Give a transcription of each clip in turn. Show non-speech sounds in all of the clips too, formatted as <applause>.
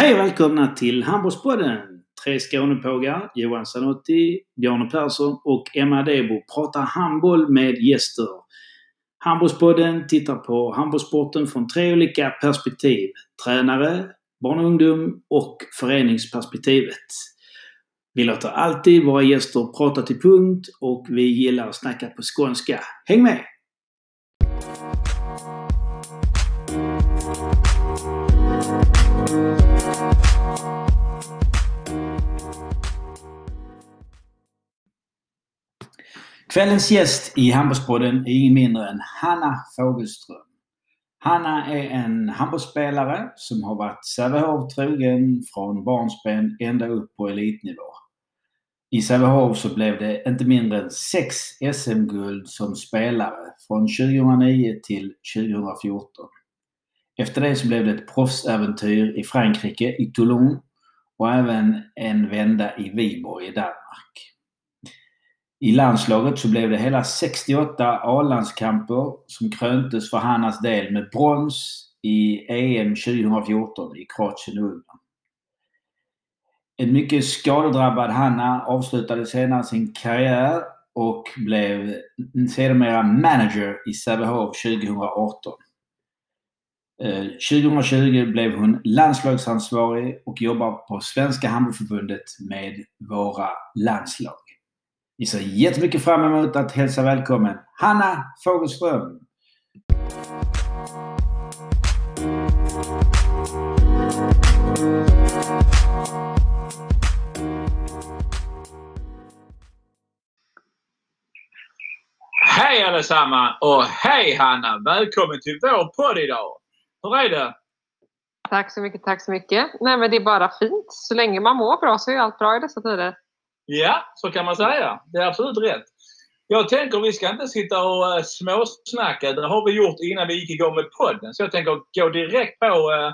Hej och välkomna till Handbollspodden! Tre Skånepågar, Johan Zanotti, Bjarne Persson och Emma Debo pratar handboll med gäster. Handbollspodden tittar på handbollssporten från tre olika perspektiv. Tränare, barn och ungdom och föreningsperspektivet. Vi låter alltid våra gäster prata till punkt och vi gillar att snacka på skånska. Häng med! Kvällens gäst i Handbollspodden är ingen mindre än Hanna Fogelström. Hanna är en handbollsspelare som har varit Sävehof trogen från barnsben ända upp på elitnivå. I Sävehof så blev det inte mindre än sex SM-guld som spelare från 2009 till 2014. Efter det så blev det ett proffsäventyr i Frankrike, i Toulon och även en vända i Viborg i Danmark. I landslaget så blev det hela 68 A-landskamper som kröntes för Hannas del med brons i EM 2014 i Kroatien och Ungern. En mycket skadedrabbad Hanna avslutade senare sin karriär och blev sedermera manager i Sävehof 2018. 2020 eh, blev hon landslagsansvarig och jobbar på Svenska Handbollförbundet med våra landslag. Vi ser jättemycket fram emot att hälsa välkommen Hanna Fogelström. Hej allesammans och hej Hanna! Välkommen till vår podd idag. Hur är det? Tack så mycket, tack så mycket. Nej men det är bara fint. Så länge man mår bra så är allt bra i dessa tider. Ja, så kan man säga. Det är absolut rätt. Jag tänker vi ska inte sitta och uh, småsnacka. Det har vi gjort innan vi gick igång med podden. Så jag tänker gå direkt på uh,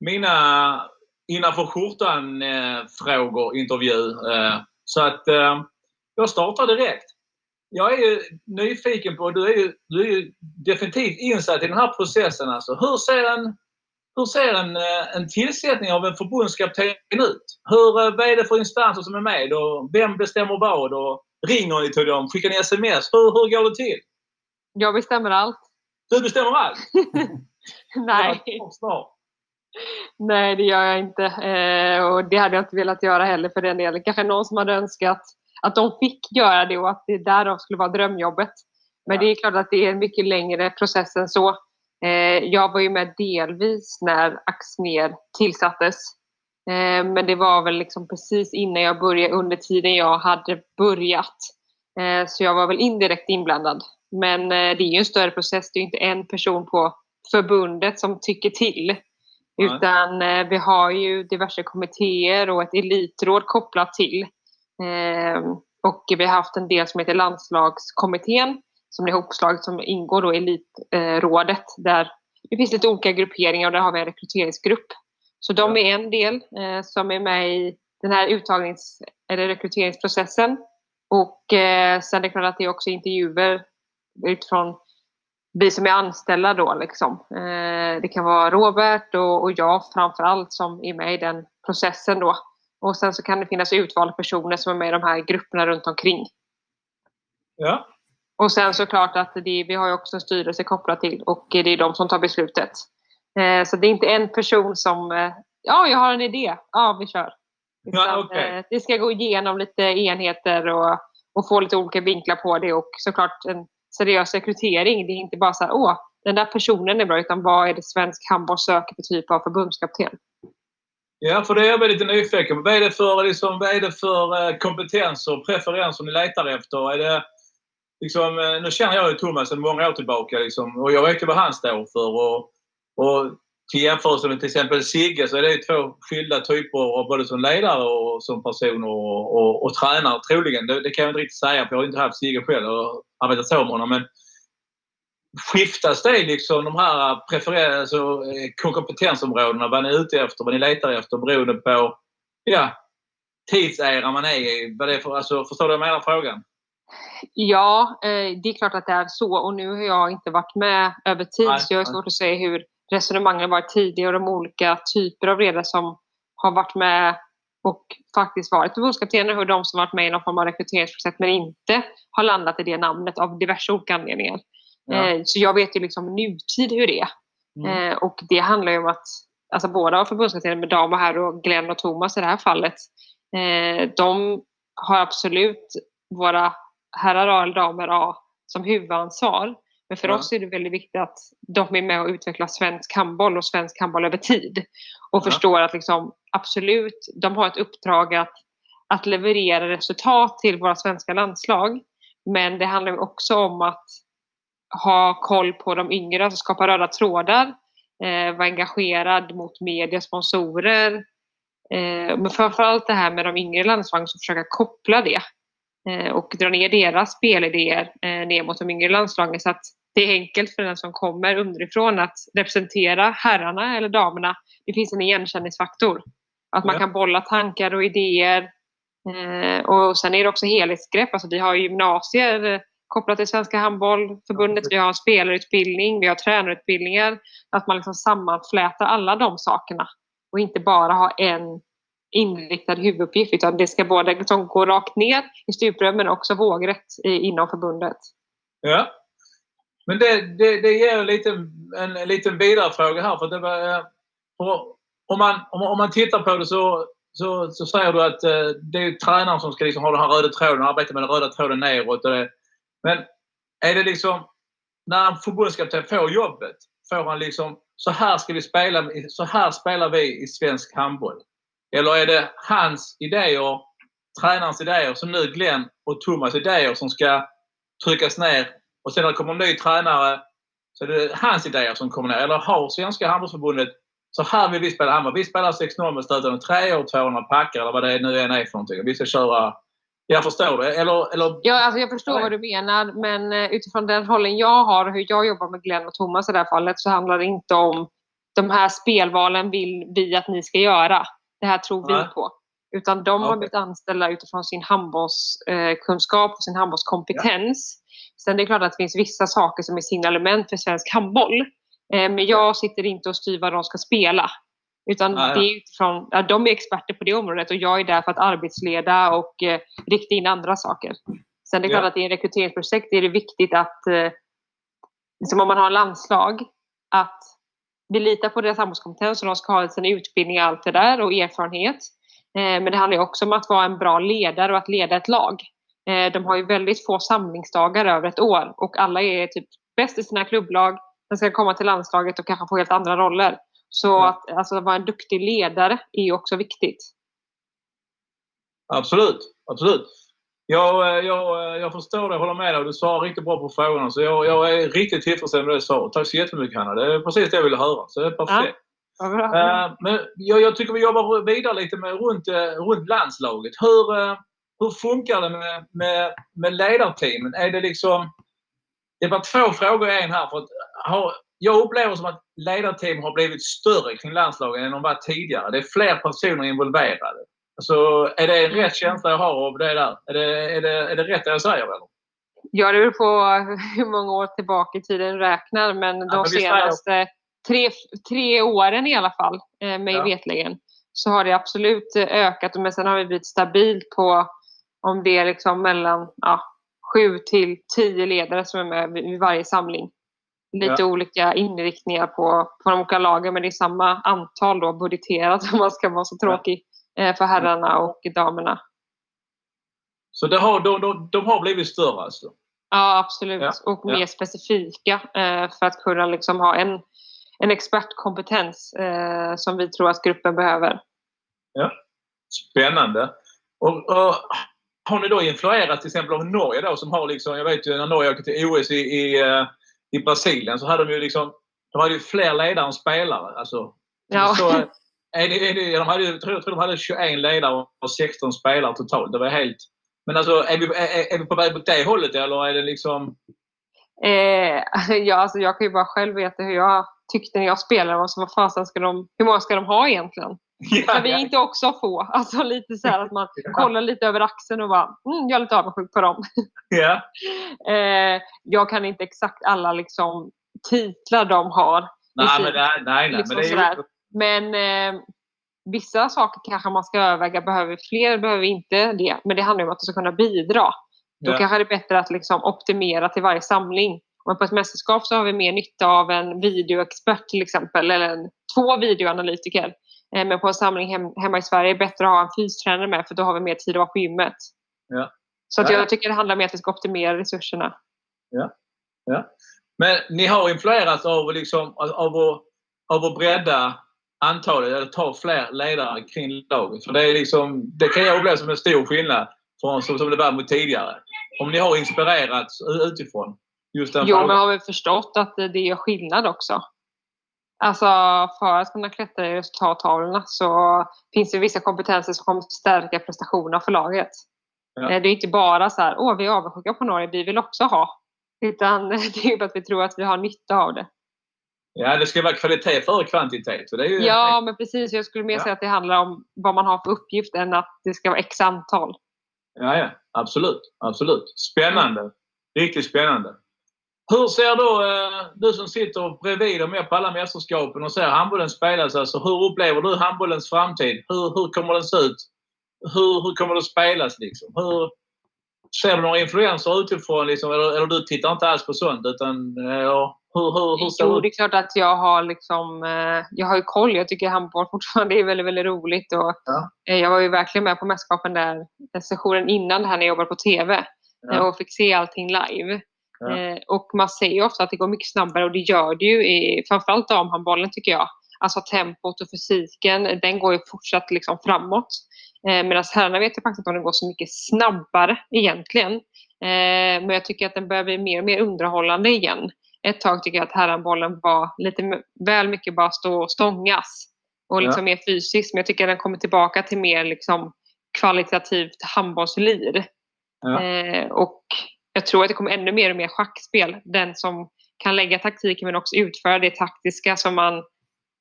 mina innanför skjortan-frågor, eh, uh, intervju. så att jag startar direkt. Jag är ju nyfiken på, du är ju, du är ju definitivt insatt i den här processen. Alltså. Hur ser en hur ser en, eh, en tillsättning av en förbundskapten ut? Hur, eh, vad är det för instanser som är med och vem bestämmer vad? Och ringer ni till dem? Skickar ni sms? Hur, hur går det till? Jag bestämmer allt. Du bestämmer allt? <laughs> Nej. Nej, det gör jag inte. Eh, och det hade jag inte velat göra heller för den delen. Kanske någon som hade önskat att de fick göra det och att det därav skulle vara drömjobbet. Men ja. det är klart att det är en mycket längre process än så. Eh, jag var ju med delvis när Axner tillsattes. Eh, men det var väl liksom precis innan jag började, under tiden jag hade börjat. Eh, så jag var väl indirekt inblandad. Men det är ju en större process. Det är inte en person på förbundet som tycker till. Utan vi har ju diverse kommittéer och ett elitråd kopplat till. Och vi har haft en del som heter landslagskommittén som är ihopslaget som ingår då i Elitrådet där det finns lite olika grupperingar och där har vi en rekryteringsgrupp. Så de är en del eh, som är med i den här uttagnings eller rekryteringsprocessen. Och eh, sen är det klart att det är också intervjuer utifrån vi som är anställda då liksom. Eh, det kan vara Robert och, och jag framförallt som är med i den processen då. Och sen så kan det finnas utvalda personer som är med i de här grupperna runt omkring. Ja, och sen såklart att det, vi har ju också en styrelse kopplat till och det är de som tar beslutet. Eh, så det är inte en person som, eh, ja jag har en idé, ja vi kör. Ja, okay. det ska gå igenom lite enheter och, och få lite olika vinklar på det och såklart en seriös rekrytering. Det är inte bara så här, åh den där personen är bra utan vad är det svensk handboll söker för typ av förbundskapten? Ja, för det är jag lite nyfiken på. Vad är det för, liksom, vad är det för eh, kompetens och preferenser ni letar efter? Är det liksom, eh, nu känner jag ju Thomas sedan många år tillbaka liksom, och jag vet ju vad han står för. Och, och till jämförelse med till exempel Sigge så är det två skilda typer av både som ledare och som person och, och, och tränare troligen. Det, det, kan jag inte riktigt säga för jag har inte haft Sigge själv och arbetat så med honom. Men skiftas det liksom de här alltså, eh, kompetensområdena, vad ni är ute efter, vad ni letar efter beroende på ja, tidseran man är i? Vad det är för, alltså, förstår du vad jag menar frågan? Ja, eh, det är klart att det är så och nu har jag inte varit med över tid nej, så jag har svårt att säga hur resonemangen varit tidigare och de olika typer av ledare som, har varit med och faktiskt varit förbundskaptener och de som varit med i någon form av rekryteringsprojekt men inte har landat i det namnet av diverse olika anledningar. Ja. Eh, så jag vet ju liksom nutid hur det är. Mm. Eh, och det handlar ju om att alltså båda av förbundskaptenerna med damer här och Glenn och Thomas i det här fallet, de har absolut våra herrar A eller damer A som huvudansvar. Men för Ja. oss är det väldigt viktigt att de är med och utvecklar svensk handboll och svensk handboll över tid. Och Ja. förstår att liksom, absolut, de har ett uppdrag att, att leverera resultat till våra svenska landslag. Men det handlar också om att ha koll på de yngre, alltså skapa röda trådar, eh, vara engagerad mot media, sponsorer. Eh, men framförallt det här med de yngre landslagen, så försöka koppla det och dra ner deras spelidéer eh, ner mot de yngre landslagen så att det är enkelt för den som kommer underifrån att representera herrarna eller damerna. Det finns en igenkänningsfaktor. Att man kan bolla tankar och idéer. Eh, och sen är det också helhetsgrepp. Alltså vi har gymnasier eh, kopplat till Svenska handbollförbundet. Vi har spelarutbildning, vi har tränarutbildningar. Att man liksom sammanflätar alla de sakerna. Och inte bara ha en inriktad huvuduppgift utan det ska både liksom gå rakt ner i stuprör men också vågrätt inom förbundet. Ja. Men det, det, det ger en liten, en, en liten vidare fråga här. För det var, eh, om, man, om, om man tittar på det så, så, så säger du att eh, det är tränaren som ska liksom ha den här röda tråden och arbeta med den röda tråden neråt. Och det. Men är det liksom, när en förbundskapten får jobbet, får han liksom så här ska vi spela, så här spelar vi i svensk handboll. Eller är det hans idéer, tränarens idéer, som nu Glenn och Thomas idéer som ska tryckas ner och sen när det kommer en ny tränare så är det hans idéer som kommer ner. Eller har Svenska handbollsförbundet så här vill vi spela handboll. Vi spelar 6-0 med stötande tre och 200 packar eller vad det nu än är för någonting. Vi ska köra... Jag förstår det. Eller, eller Ja, alltså jag förstår vad du menar men eh, utifrån den rollen jag har och hur jag jobbar med Glenn och Thomas i det här fallet så handlar det inte om de här spelvalen vill vi att ni ska göra. Det här tror Nej. vi på. Utan de har Okej. blivit anställda utifrån sin handbollskunskap och sin handbollskompetens. Sen det är klart att det finns vissa saker som är signalement för svensk handboll. Eh, Men jag sitter inte och styr vad de ska spela. Utan Nej, det är utifrån, ja, de är experter på det området och jag är där för att arbetsleda och eh, rikta in andra saker. Sen det är klart Ja. att i en rekryteringsprojekt är det viktigt att, eh, liksom om man har landslag, att vi litar på deras handbollskompetens och de ska ha sin utbildning och allt det där och erfarenhet. Eh, men det handlar också om att vara en bra ledare och att leda ett lag. Eh, de har ju väldigt få samlingsdagar över ett år och alla är typ bäst i sina klubblag. Sen ska komma till landslaget och kanske få helt andra roller. Så Ja. att alltså, vara en duktig ledare är ju också viktigt. Absolut, absolut. Jag, eh, jag, eh, jag förstår det, jag håller med dig du svarar riktigt bra på frågorna. Så jag, jag är riktigt tillfredsställd med det svaret. Tack så jättemycket Hanna. Det är precis det jag ville höra. Så det är perfekt. Eh, men jag, jag tycker vi jobbar vidare lite med runt, runt landslaget. Hur, eh, hur funkar det med, med, med ledarteamen? Är det liksom... Det var två frågor i en här. För att, har, jag upplever som att ledarteam har blivit större kring landslagen än de var tidigare. Det är fler personer involverade. Alltså, är det en rätt känsla jag har av det där? Är det, är det, är det rätt det jag säger? Eller? Ja, det beror på <laughs> hur många år tillbaka i tiden räknar, men de men vi säger- senaste tre, tre åren i alla fall, eh, mig Ja. vetligen, så har det absolut eh, ökat. Men sen har vi blivit stabilt på om det är liksom mellan ja, sju till tio ledare som är med vid varje samling. Lite olika inriktningar på, på de olika lagen, men det är samma antal då budgeterat <laughs> om man ska vara så tråkig för herrarna och damerna. Så det har, de, de, de har blivit större alltså? Ja, absolut. Ja, Och ja. mer specifika eh, för att kunna liksom ha en, en expertkompetens eh, som vi tror att gruppen behöver. Spännande. Och, och, har ni då influerat till exempel av Norge då som har liksom, jag vet ju när Norge åkte till OS i, i, eh, i Brasilien så hade de ju liksom, de hade ju fler ledare än spelare. Alltså, Ja. så, är det, är det, de hade, jag, tror, de hade 21 ledare och 16 spelare totalt. Det var helt... Men alltså, är vi, är, är vi på väg åt det hållet eller är det liksom... Eh, <laughs> ja, alltså jag kan ju bara själv veta hur jag tyckte när jag spelade. Alltså, vad fasen ska de, hur många ska de ha egentligen? Kan vi inte också få? Alltså lite så att man <laughs> kollar lite över axeln och bara, mm, jag är lite avundsjuk på dem. <laughs> ja. Eh, jag kan inte exakt alla liksom, titlar de har. Nej, men det, nej, nej. Liksom men det är ju, Men eh, vissa saker kanske man ska överväga. Behöver fler, behöver inte det. Men det handlar om att de ska kunna bidra. Då Ja. kanske det är bättre att liksom optimera till varje samling. Men på ett mästerskap så har vi mer nytta av en videoexpert till exempel, eller en, två videoanalytiker. Eh, Men på en samling hem, hemma i Sverige är det bättre att ha en fystränare med för då har vi mer tid att vara på gymmet. Ja. Så att Ja, ja. jag tycker det handlar mer om att vi ska optimera resurserna. Men ni har influerats av, liksom, av, att, av att bredda antalet, eller ta fler ledare kring laget. För det, är liksom, det kan jag uppleva som en stor skillnad från som, som det var mot tidigare. Om ni har inspirerats utifrån. Just den Jo, frågan. men har vi förstått att det gör skillnad också. Alltså för att kunna klättra i resultattavlorna så finns det vissa kompetenser som kommer stärka prestationerna för laget. Ja. Eh, Det är inte bara så här, åh vi är avundsjuka på Norge, vi vill också ha. Utan <laughs> det är ju att vi tror att vi har nytta av det. Ja, det ska vara kvalitet före kvantitet. Så det är ju, Ja, men precis. Jag skulle mer Ja. säga att det handlar om vad man har för uppgift än att det ska vara x antal. Ja, ja. Absolut. Absolut. Spännande. Riktigt spännande. Hur ser då eh, du som sitter bredvid och med på alla mästerskapen och ser handbollen spelas, alltså, hur upplever du handbollens framtid? Hur, hur kommer den se ut? Hur, hur kommer att spelas? Liksom? Hur, ser du några influenser utifrån? Liksom, eller, eller du tittar inte alls på sånt? Utan, eh, ja, hur, hur, hur ser Jo, det är klart att jag har liksom, eh, jag har ju koll. Jag tycker handboll <laughs> fortfarande är väldigt, väldigt roligt. Och, Ja. eh, jag var ju verkligen med på mästerskapen där sessionen innan det här när jag jobbade på TV. Ja. Och fick se allting live. Ja. Och man ser ju ofta att det går mycket snabbare och det gör det ju i framförallt damhandbollen tycker jag. Alltså tempot och fysiken, den går ju fortsatt liksom framåt. Eh, Medan herrarna vet jag faktiskt inte om den går så mycket snabbare egentligen. Eh, men jag tycker att den börjar bli mer och mer underhållande igen. Ett tag tycker jag att herrhandbollen var lite väl mycket bara stå och stångas. Och liksom mer fysiskt. Men jag tycker att den kommer tillbaka till mer liksom kvalitativt handbollslir. Ja. Eh, och jag tror att det kommer ännu mer och mer schackspel. Den som kan lägga taktiken men också utföra det taktiska som man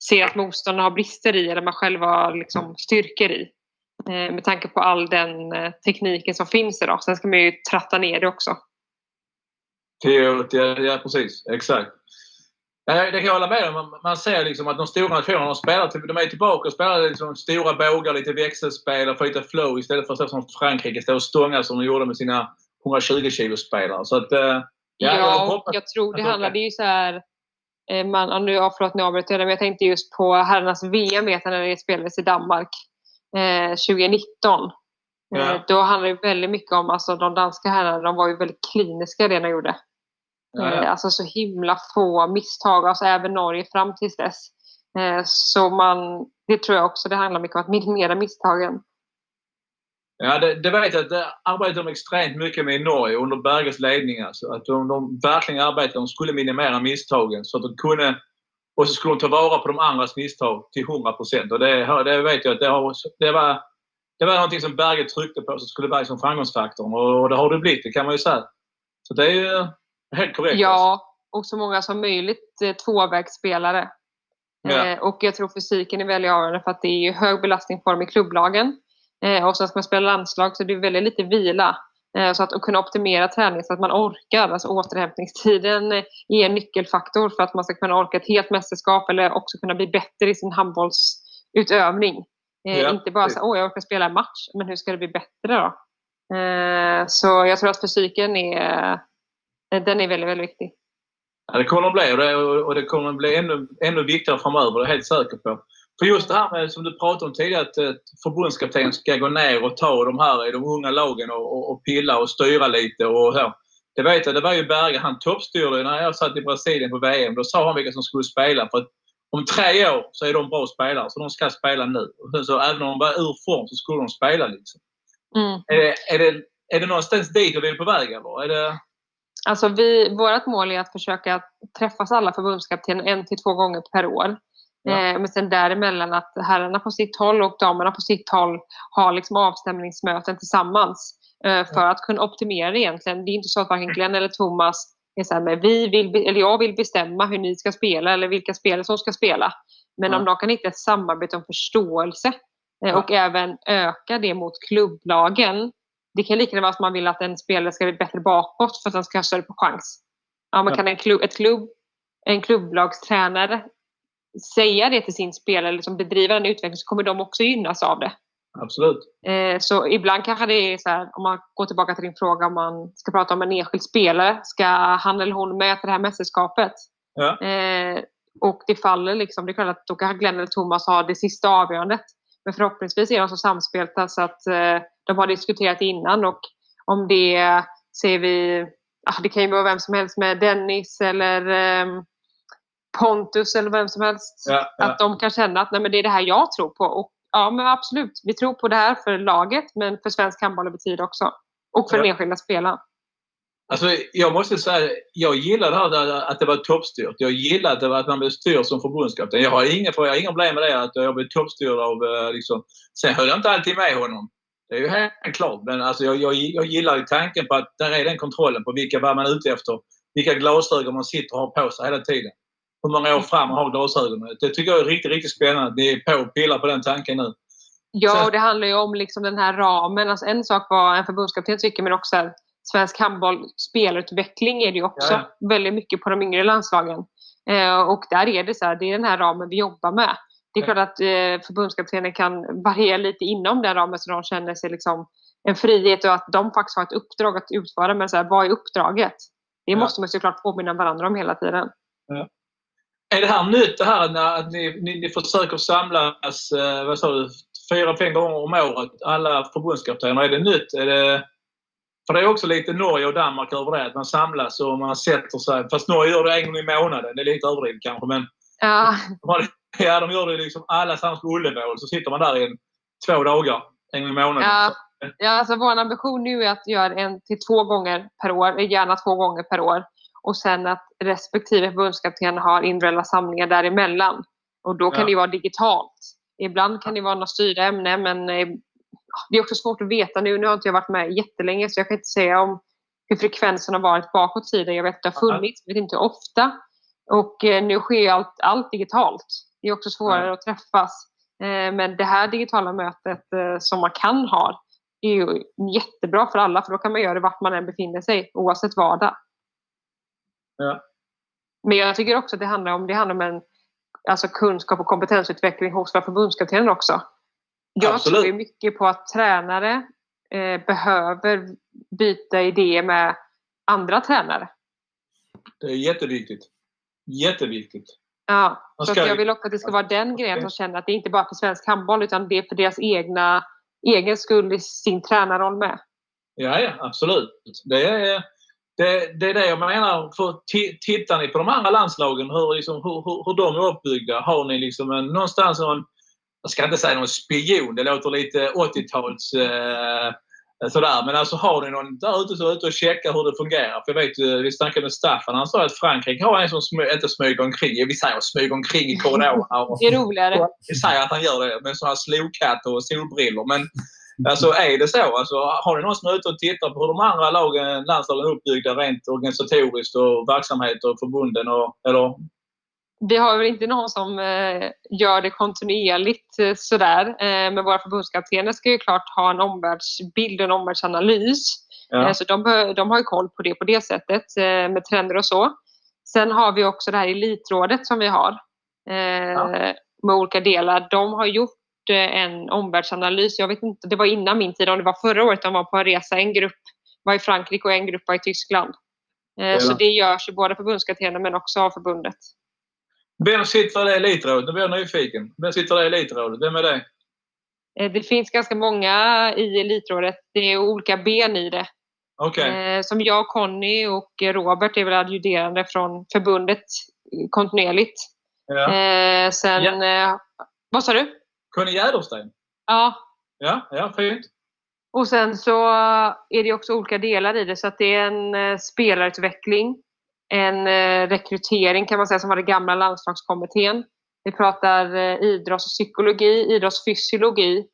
ser att motståndarna har brister i eller man själv har liksom styrkor i. Eh, med tanke på all den eh, tekniken som finns idag. Sen ska man ju tratta ner det också. Ja, ja precis. Exakt. Ja, det kan jag hålla med om. Man- ser liksom att de stora nationerna de spelar, till- de är tillbaka och spelar liksom stora bågar, lite växelspel och får lite flow istället för så som Frankrike står och stångar som de gjorde med sina 120 kilo spelare. Så att, eh, Ja, Ja, jag hoppas- jag tror det handlar, hoppas. det är ju så här, man, ja, nu, ja, förlåt nu avbröt jag men jag tänkte just på herrarnas VM när det spelades i Danmark eh, 2019. Ja. Eh, då handlar det väldigt mycket om, alltså de danska herrarna, de var ju väldigt kliniska det de gjorde. ja, Eh, ja. alltså så himla få misstag, alltså även Norge fram tills dess. Eh, så man, det tror jag också, det handlar mycket om att minimera misstagen. Ja, det, det vet jag att det arbetar de extremt mycket med i Norge under Berges ledning. Alltså. Att de, de verkligen arbetar, de skulle minimera misstagen så att de kunde och så skulle de ta vara på de andras misstag till 100 procent. Det, det vet jag det, har, det, var, det var någonting som Berge tryckte på som skulle vara som framgångsfaktorn och, det har det blivit, det kan man ju säga. Så det är ju helt korrekt. Ja, och så många som möjligt eh, tvåvägsspelare. Ja. Eh, och jag tror fysiken är väldigt avgörande för att det är hög belastning på dem i klubblagen. Eh, och sen ska man spela landslag så det är väldigt lite vila. Eh, så att, att kunna optimera träning så att man orkar. Alltså återhämtningstiden eh, är en nyckelfaktor för att man ska kunna orka ett helt mästerskap eller också kunna bli bättre i sin handbollsutövning. Eh, Ja, inte bara så åh jag orkar spela en match, men hur ska det bli bättre då? Eh, så jag tror att fysiken är, eh, den är väldigt, väldigt viktig. Ja, det kommer att bli och det, och det kommer att bli ännu, ännu viktigare framöver, det är jag helt säker på. För just det här med, som du pratade om tidigare, att eh, förbundskapten ska gå ner och ta de här i de unga lagen och, och, och pilla och styra lite och så. Det vet jag, det var ju Berge, han toppstyrde när jag satt i Brasilien på VM. Då sa han vilka som skulle spela. För att om tre år så är de bra spelare, så de ska spela nu. Och så även om de var ur form så skulle de spela. Liksom. Mm. Är, det, är, det, är det någonstans dit du är på väg eller? Är det... Alltså vi, vårt mål är att försöka träffas alla förbundskaptener en till två gånger per år. Ja. Eh, men sen däremellan att herrarna på sitt håll och damerna på sitt håll har liksom avstämningsmöten tillsammans. Eh, för att kunna optimera det egentligen. Det är inte så att varken Glenn eller Thomas är så här, men vi vill, eller jag vill bestämma hur ni ska spela eller vilka spelare som ska spela. Men Ja. om de kan hitta ett samarbete och förståelse eh, Ja. och även öka det mot klubblagen det kan lika gärna vara att man vill att en spelare ska bli bättre bakåt för att han ska ha större på chans. Ja, Ja. kan en klubb, ett klubb, en klubblagstränare säga det till sin spelare, liksom bedriva den utvecklingen, så kommer de också gynnas av det. Absolut. Eh, så ibland kanske det är så här, om man går tillbaka till din fråga om man ska prata om en enskild spelare. Ska han eller hon möta det här mästerskapet? Ja. Eh, och det faller liksom, det är klart att då kanske Glenn eller Thomas har det sista avgörandet. Men förhoppningsvis är de så samspelta så att eh, de har diskuterat innan och om det ser vi, ah, det kan ju vara vem som helst med Dennis eller eh, Pontus eller vem som helst. Ja, ja. Att de kan känna att Nej, men det är det här jag tror på. Och, ja men absolut, vi tror på det här för laget men för svensk handboll över tid också. Och för Ja. den enskilda spelaren. Alltså, jag måste säga, jag gillar det här att det var toppstyrt. Jag gillar att, det var att man blev styrd som förbundskapten. Jag har inga, jag har inga problem med det, att jag blev toppstyrd av... eh, Liksom. Sen höll jag inte alltid med honom. Det är ju helt klart. Men alltså, jag, jag, jag gillar tanken på att där är den kontrollen på vilka vad man är ute efter. Vilka glasögon man sitter och har på sig hela tiden. Hur många år fram man har glasögonen. Det tycker jag är riktigt, riktigt spännande. Ni är på och pillar på den tanken nu. Ja, och det handlar ju om liksom den här ramen. Alltså en sak vad en förbundskapten tycker, men också här, svensk handboll, spelutveckling är det ju också. Ja, Väldigt mycket på de yngre landslagen. Eh, och där är det så här, det är den här ramen vi jobbar med. Det är Ja. klart att eh, förbundskaptenen kan variera lite inom den ramen så de känner sig liksom en frihet och att de faktiskt har ett uppdrag att utföra. Men så här, vad är uppdraget? Det Ja. måste man såklart påminna varandra om hela tiden. Är det här nytt det här när att ni, ni, ni försöker samlas, eh, vad sa du, fyra, fem gånger om året, alla förbundskaptener? Är det nytt? Är det, för det är också lite Norge och Danmark över det, att man samlas och man sätter sig. Fast Norge gör det en gång i månaden, det är lite överdrivet kanske, men Ja, <laughs> ja, de gör det liksom alla tillsammans på Ullevål, så sitter man där i en, två dagar, en gång i månaden. Ja. Ja, alltså vår ambition nu är att göra en till två gånger per år, gärna två gånger per år. Och sen att respektive förbundskapten har individuella samlingar däremellan. Och då kan Ja. det vara digitalt. Ibland kan det vara några styrda ämnen men eh, det är också svårt att veta nu. Nu har inte jag varit med jättelänge så jag kan inte säga om hur frekvensen har varit bakåt i tiden. Jag vet att det har Ja. funnits, jag vet inte hur ofta. Och eh, nu sker ju allt, allt digitalt. Det är också svårare att träffas. Eh, men det här digitala mötet som man kan ha är ju jättebra för alla för då kan man göra det vart man än befinner sig oavsett vardag. Ja. Men jag tycker också att det handlar om, det handlar om en alltså kunskap och kompetensutveckling hos våra förbundskaptener också. Jag Absolut. tror mycket på att tränare eh, behöver byta idéer med andra tränare. det är jätteviktigt. Jätteviktigt. Ja, så jag vill också att det ska vara den grejen att de känner att det inte bara är för svensk handboll utan det är för deras egna egen skull i sin tränarroll med. Ja, ja absolut. Det är, det, det är det jag menar. För ti- tittar ni på de andra landslagen, hur, liksom, hur, hur, hur de är uppbyggda? Har ni liksom en, någonstans någon, jag ska inte säga någon spion, det låter lite 80-tals eh, sådär. Men alltså har ni någon där ute som är ute och checkar hur det fungerar? För jag vet, vi snackade med Staffan, han sa att Frankrike har en som smy, inte smyger omkring, vi säger smyger omkring i korridorerna. Det är roligare. vi säger att han gör det med sådana här slokhatt och solbrillor. Men alltså, är det så? Alltså, har ni någon som är ute och tittar på hur de andra lagen, landslagen är uppbyggda rent organisatoriskt och verksamhet och förbunden? Och, eller, Vi har väl inte någon som eh, gör det kontinuerligt eh, sådär. Eh, men våra förbundskaptener ska ju klart ha en omvärldsbild och en omvärldsanalys. ja. Eh, så de, de har ju koll på det på det sättet eh, med trender och så. Sen har vi också det här elitrådet som vi har. Eh, Med olika delar. De har gjort eh, en omvärldsanalys. Jag vet inte, det var innan min tid, om det var förra året de var på en resa. En grupp var i Frankrike och en grupp var i Tyskland. Eh, så Ja. det görs ju både förbundskaptener men också av förbundet. Vem sitter i det elitrådet? Nu blir jag nyfiken. Vem sitter i det elitrådet? Vem är det? Eh, Det finns ganska många i Elitrådet. Det är olika ben i det. Eh, som jag, Conny och Robert är väl adjuderande från förbundet kontinuerligt. Ja. Sen, eh, vad sa du? Conny Jädersten? Ja, Ja, ja, fint. och sen så är det också olika delar i det. Så att det är en eh, spelarutveckling, en eh, rekrytering kan man säga som var det gamla landslagskommittén. Vi pratar eh, idrottspsykologi, idrottsfysiologi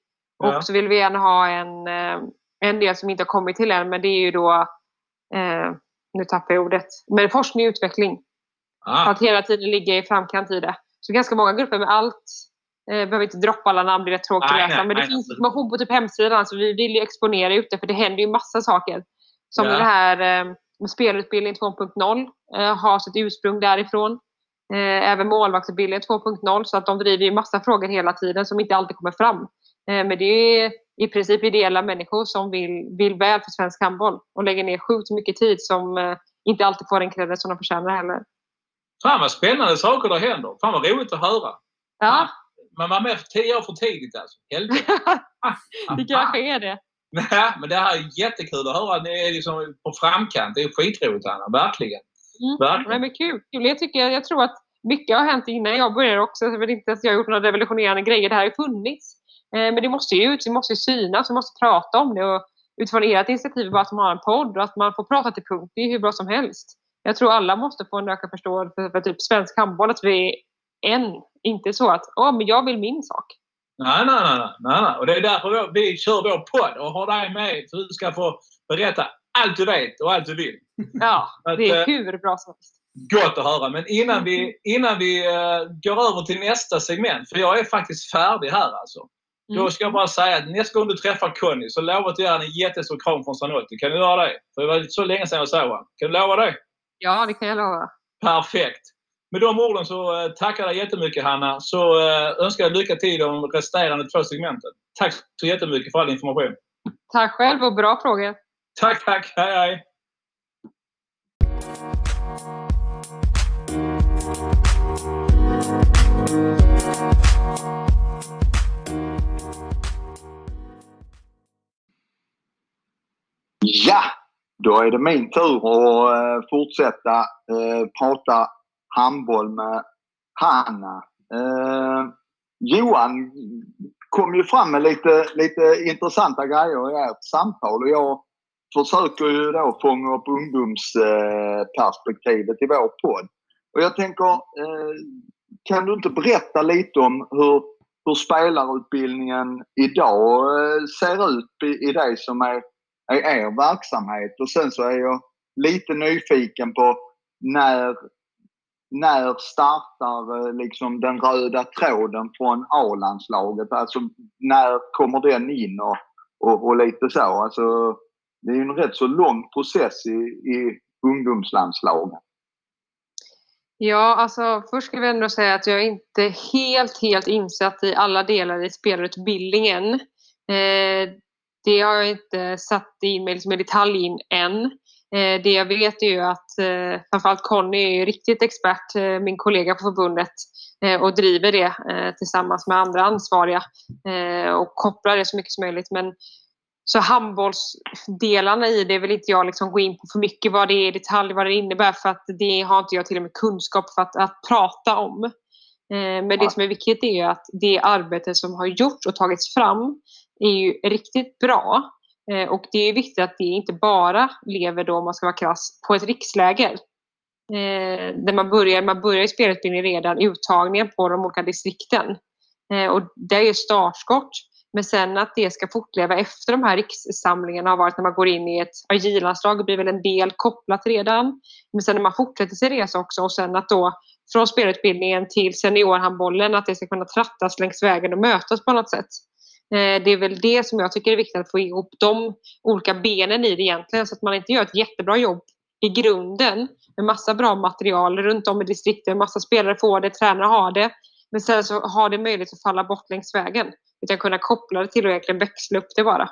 Ja. och så vill vi gärna ha en, en del som inte har kommit till än, men det är ju då, eh, nu tappar jag ordet, men forskning och utveckling. För Ah, att hela tiden ligga i framkant i det. Så ganska många grupper med allt. Eh, behöver inte droppa alla namn, det är rätt tråkigt Nej, att läsa. men det nej, finns information på typ hemsidan, så vi vill ju exponera ut det, för det händer ju massa saker. Som Ja. det här eh, med spelutbildning 2.0 eh, har sitt ursprung därifrån. Eh, även målvaktsutbildningen 2.0 så att de driver ju massa frågor hela tiden som inte alltid kommer fram. Eh, men det är i princip ideella människor som vill, vill väl för svensk handboll och lägger ner sjukt mycket tid som eh, inte alltid får den credit som de förtjänar heller. Fan vad spännande saker det händer. Fan vad roligt att höra. Ja. Man var med för tio år för tidigt alltså. Helvete. <laughs> det kanske är det. Nej, men det här är jättekul att höra ni är liksom på framkant. Det är skitroligt Anna, verkligen. Mm. verkligen. Men kul. Jag, tycker, jag tror att mycket har hänt innan jag började också. Jag vill inte att jag har gjort några revolutionerande grejer. Det här har ju funnits. Eh, men det måste ju ut, det måste ju synas, vi måste prata om det. Och utifrån ert initiativ bara att man har en podd och att man får prata till punkt, det är hur bra som helst. Jag tror alla måste få en ökad förståelse för, för typ svensk handboll, att vi en. Inte så att åh, men jag vill min sak. Nej, nej, nej, nej, nej. Och det är därför vi kör vår podd och har dig med så du ska få berätta allt du vet och allt du vill. Ja, <laughs> det är eh, hur bra som helst. Gott att höra. Men innan vi, innan vi eh, går över till nästa segment, för jag är faktiskt färdig här alltså. Mm. Då ska jag bara säga att nästa gång du träffar Conny så lovar jag att göra en jättestor kram från Sanotti. Kan du göra det? För det var så länge sedan jag såg honom. Kan du lova det? Ja, det kan jag lova. Perfekt! Med de orden så eh, tackar jag jättemycket Hanna. Så eh, önskar jag lycka till i de resterande två segmenten. Tack så jättemycket för all information. Tack själv och bra frågor. Tack, tack! Hej, hej! Ja, då är det min tur att eh, fortsätta prata handboll med Hanna. Eh, Johan kom ju fram med lite, lite intressanta grejer i ert samtal och jag försöker ju då fånga upp ungdomsperspektivet i vår podd. Och jag tänker, eh, kan du inte berätta lite om hur, hur spelarutbildningen idag eh, ser ut i, i det som är är er verksamhet. Och sen så är jag lite nyfiken på när, när startar eh, liksom den röda tråden från A-landslaget? Alltså när kommer den in och, och, och lite så. Alltså, det är ju en rätt så lång process i, i ungdomslandslagen. Ja, alltså först ska vi ändå säga att jag är inte helt, helt insatt i alla delar i spelarutbildningen. Eh, det har jag inte satt in mig liksom i detalj in än. Eh, det jag vet är ju att eh, framförallt Conny är riktigt expert, eh, min kollega på förbundet, eh, och driver det tillsammans med andra ansvariga och kopplar det så mycket som möjligt. Men så handbollsdelarna i det vill inte jag liksom gå in på för mycket vad det är i detalj, vad det innebär för att det har inte jag till och med kunskap för att, att prata om. Men det som är viktigt är ju att det arbete som har gjorts och tagits fram är ju riktigt bra. Eh, Och det är viktigt att det inte bara lever då, om man ska vara krass, på ett riksläger. Eh, Där man börjar, man börjar i spelutbildning redan, uttagningen på de olika distrikten. Eh, Och det är startskott. Men sen att det ska fortleva efter de här rikssamlingarna har varit när man går in i ett AJ-landslag blir väl en del kopplat redan. Men sen när man fortsätter sin resa också och sen att då från spelutbildningen till seniorhandbollen att det ska kunna trattas längs vägen och mötas på något sätt. Eh, det är väl det som jag tycker är viktigt att få ihop de olika benen i det egentligen så att man inte gör ett jättebra jobb i grunden med massa bra material runt om i distrikten. Massa spelare får det, tränare har det. Men sen så har det möjlighet att falla bort längs vägen. Utan kunna koppla det till och egentligen växla upp det bara.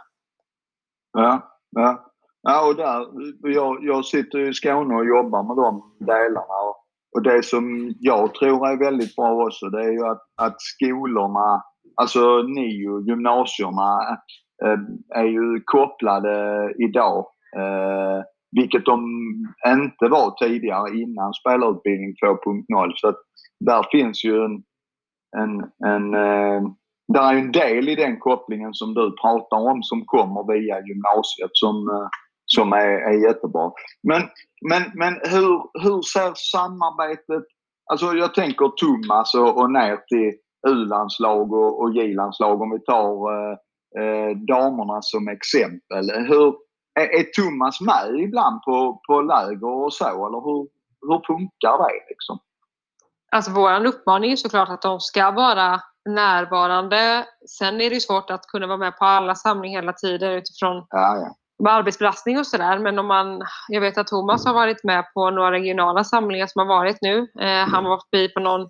Ja, ja. ja och där, jag, jag sitter ju i Skåne och jobbar med de delarna. Och, och det som jag tror är väldigt bra också det är ju att, att skolorna, alltså NIO, gymnasierna, eh, är ju kopplade idag. Eh, vilket de inte var tidigare innan spelarutbildning 2.0. Så att där finns ju en, en, en eh, där är en del i den kopplingen som du pratar om som kommer via gymnasiet som, som är, är jättebra. Men, men, men hur, hur ser samarbetet, alltså jag tänker Thomas och, och ner till U-landslag och, och J-landslag om vi tar eh, eh, damerna som exempel. Hur, är, är Thomas med ibland på, på läger och så eller hur, hur funkar det liksom? Alltså vår uppmaning är såklart att de ska vara närvarande. Sen är det svårt att kunna vara med på alla samlingar hela tiden utifrån Ja, ja. med arbetsbelastning och sådär. Men om man, jag vet att Thomas har varit med på några regionala samlingar som har varit nu. Eh, han var förbi på någon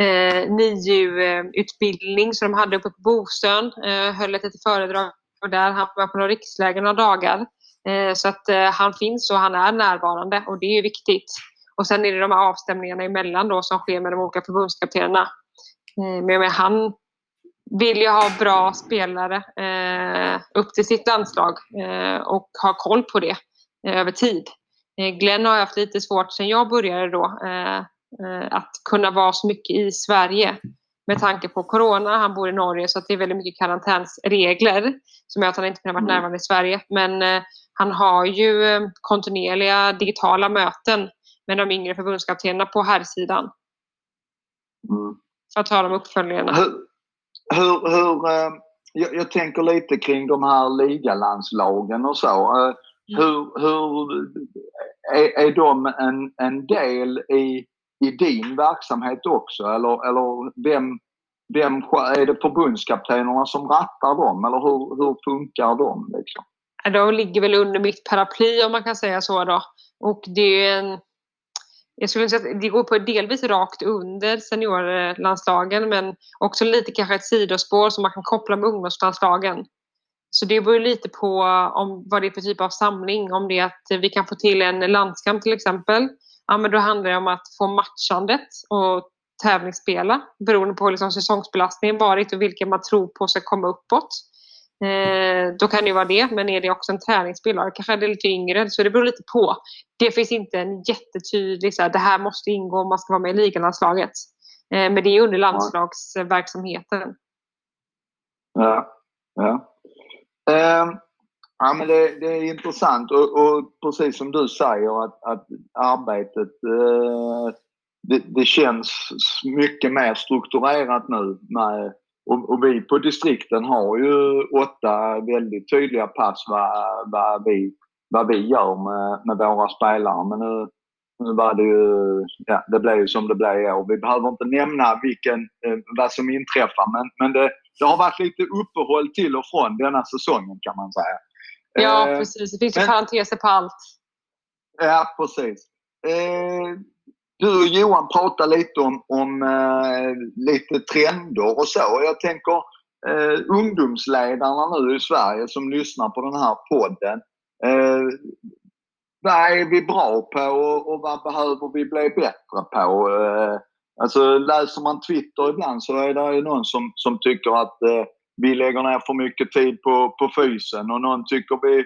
eh, NIU-utbildning som de hade uppe på Bosön. Eh, höll ett litet föredrag och där. Han var på några riksläger några dagar. Eh, så att eh, han finns och han är närvarande och det är viktigt. Och sen är det de här avstämningarna emellan då som sker med de olika förbundskaptenerna. Eh, men han vill ju ha bra spelare eh, upp till sitt landslag eh, och ha koll på det eh, över tid. Eh, Glenn har haft lite svårt sen jag började då eh, att kunna vara så mycket i Sverige med tanke på Corona. Han bor i Norge så det är väldigt mycket karantänsregler som gör att han inte kan vara mm. närvarande i Sverige. Men han har ju kontinuerliga digitala möten med de yngre förbundskaptenerna på herrsidan. Mm. För att ta de uppföljningarna hur, hur eh, jag, jag, tänker lite kring de här ligalandslagen och så. Eh, mm. Hur, hur är, är de en, en del i, i din verksamhet också? Eller, eller vem, vem, är det förbundskaptenerna som rattar dem eller hur, hur funkar de? Liksom? De ligger väl under mitt paraply om man kan säga så då. Och det är en jag skulle säga att det går på delvis rakt under seniorlandslagen men också lite kanske ett sidospår som man kan koppla med ungdomslandslagen. Så det beror lite på om vad det är för typ av samling. Om det är att vi kan få till en landskamp till exempel. Ja, men då handlar det om att få matchandet och tävlingsspela beroende på liksom säsongsbelastningen varit och vilka man tror på ska komma uppåt. Eh, då kan det vara det, men är det också en träningsspelare, kanske är det lite yngre, så det beror lite på. Det finns inte en jättetydlig, så här, det här måste ingå om man ska vara med i ligalandslaget. Eh, men det är under landslagsverksamheten. Ja, ja. Eh, ja men det, det är intressant och, och, precis som du säger att, att arbetet eh, det, det, känns mycket mer strukturerat nu med och, och, vi på distrikten har ju åtta väldigt tydliga pass vad, vad, vi, vad vi gör med, med våra spelare. Men nu, nu var det ju, ja, det blev ju som det blev i år. Vi behöver inte nämna vilken, eh, vad som inträffar men, men det, det har varit lite uppehåll till och från denna säsongen kan man säga. Ja, eh, precis. Det finns ju parenteser på allt. Ja, precis. Eh, du och Johan pratade lite om, om eh, lite trender och så. Jag tänker eh, ungdomsledarna nu i Sverige som lyssnar på den här podden. Eh, vad är vi bra på och, och vad behöver vi bli bättre på? Eh, alltså läser man Twitter ibland så är det ju någon som, som tycker att eh, vi lägger ner för mycket tid på, på fysen och någon tycker vi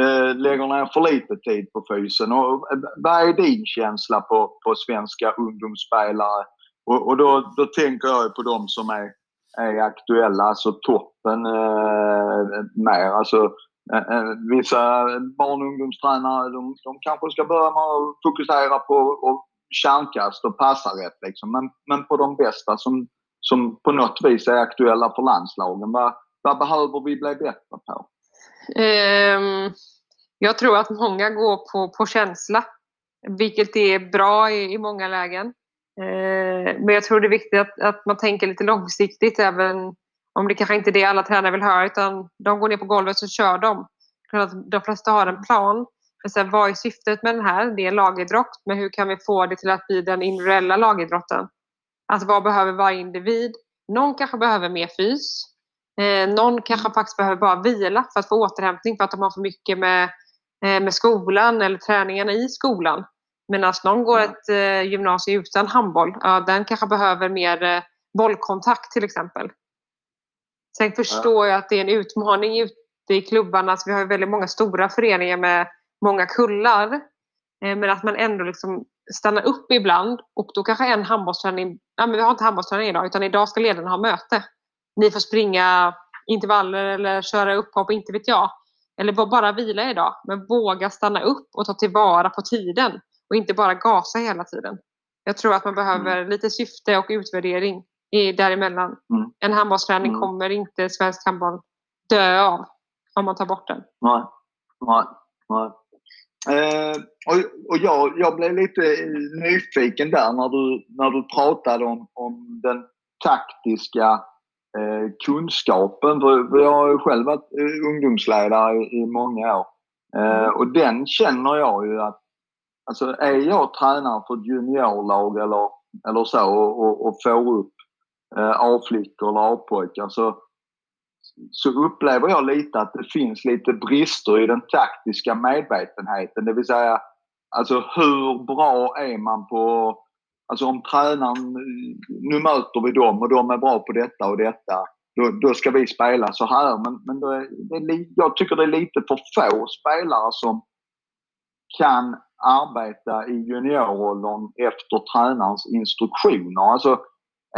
eh, lägger ner för lite tid på fysen. Och, eh, vad är din känsla på, på svenska ungdomsspelare? Och, och då, då tänker jag på de som är, är aktuella, alltså toppen eh, mer. Alltså, eh, eh vissa barn och ungdomstränare de, de kanske ska börja med att fokusera på och kärnkast och passa rätt. Liksom. Men, men på de bästa som, som på något vis är aktuella för landslagen, vad, vad behöver vi bli bättre på? Um, jag tror att många går på, på känsla, vilket är bra i, i många lägen. Uh, men jag tror det är viktigt att, att man tänker lite långsiktigt även om det kanske inte är det alla tränare vill höra utan de går ner på golvet så kör de. De flesta har en plan. Men sen, vad är syftet med den här? Det är lagidrott, men hur kan vi få det till att bli den individuella lagidrotten? Alltså vad behöver varje individ? Någon kanske behöver mer fys. Eh, någon kanske faktiskt behöver bara vila för att få återhämtning för att de har för mycket med, eh, med skolan eller träningarna i skolan. Medan någon går ett eh, gymnasium utan handboll, ja, den kanske behöver mer eh, bollkontakt till exempel. Sen förstår jag att det är en utmaning ute i klubbarna. Alltså, vi har väldigt många stora föreningar med många kullar. Eh, men att man ändå liksom stannar upp ibland och då kanske en handbollsträning, ja men vi har inte handbollsträning idag utan idag ska ledarna ha möte ni får springa intervaller eller köra upphopp, inte vet jag. Eller bara vila idag. Men våga stanna upp och ta tillvara på tiden. Och inte bara gasa hela tiden. Jag tror att man behöver mm. lite syfte och utvärdering i, däremellan. Mm. En handbollsträning mm. kommer inte svensk handboll dö av om man tar bort den. Nej, nej, nej. Eh, och, och jag, jag blev lite nyfiken där när du, när du pratade om, om den taktiska eh, kunskapen. För jag har ju själv varit eh, ungdomsledare i, i många år. Eh, och den känner jag ju att Alltså är jag tränare för ett juniorlag eller, eller så och, och, och får upp eh, A-flickor eller A-pojkar så, så upplever jag lite att det finns lite brister i den taktiska medvetenheten. Det vill säga, alltså hur bra är man på... Alltså om tränaren, nu möter vi dem och de är bra på detta och detta. Då, då ska vi spela så här. Men, men är, är, jag tycker det är lite för få spelare som kan arbeta i junioråldern efter tränarens instruktioner. Alltså,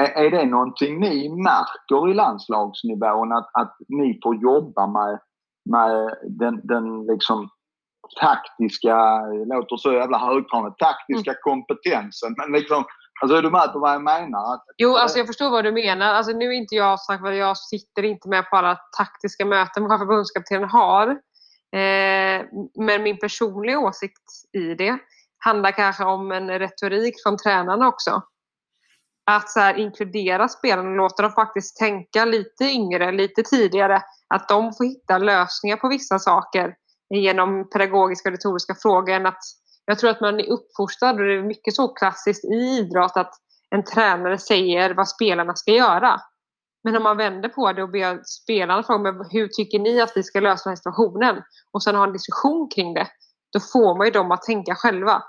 är, är det någonting ni märker i landslagsnivån att, att ni får jobba med, med den, den liksom taktiska, låter så jävla högtravande, taktiska mm. kompetensen. Men liksom, alltså är du med på vad jag menar? Jo, alltså jag förstår vad du menar. Alltså nu är inte jag sagt vad jag sitter inte med på alla taktiska möten vad förbundskaptenen har. Eh, men min personliga åsikt i det handlar kanske om en retorik från tränarna också att så här, inkludera spelarna och låta dem faktiskt tänka lite yngre, lite tidigare. Att de får hitta lösningar på vissa saker genom pedagogiska och retoriska frågor. Att jag tror att man är uppfostrad och det är mycket så klassiskt i idrott att en tränare säger vad spelarna ska göra. Men om man vänder på det och ber spelarna fråga hur tycker ni att vi ska lösa den här situationen och sen ha en diskussion kring det, då får man ju dem att tänka själva.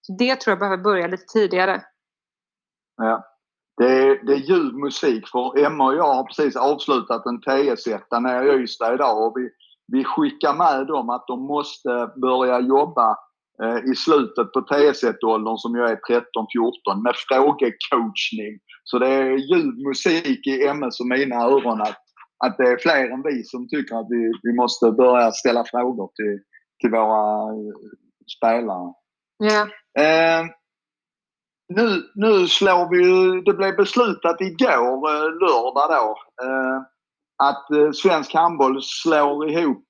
Så det tror jag behöver börja lite tidigare. Ja det är, det är ljuv musik för Emma och jag har precis avslutat en TS1 nere i Ystad idag och vi, vi skickar med dem att de måste börja jobba eh, i slutet på TS1-åldern som ju är 13-14 med frågecoachning. Så det är ljuv musik i Emmas och mina öron att, att det är fler än vi som tycker att vi, vi måste börja ställa frågor till, till våra eh, spelare. Yeah. Eh, nu, nu slår vi ju, det blev beslutat igår, eh, lördag då, eh, att eh, svensk handboll slår ihop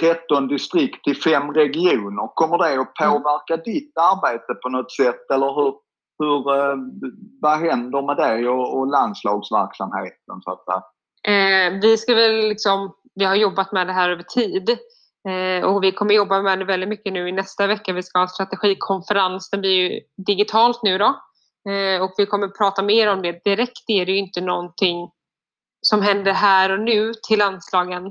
13 distrikt till fem regioner. Kommer det att mm. påverka ditt arbete på något sätt eller hur, hur, vad händer med det och, och landslagsverksamheten? Så att, eh, vi ska väl liksom, vi har jobbat med det här över tid Eh, och vi kommer jobba med det väldigt mycket nu i nästa vecka. Vi ska ha en strategikonferens. Den blir ju digitalt nu då. Eh, och vi kommer prata mer om det. Direkt är det ju inte någonting som händer här och nu till landslagen.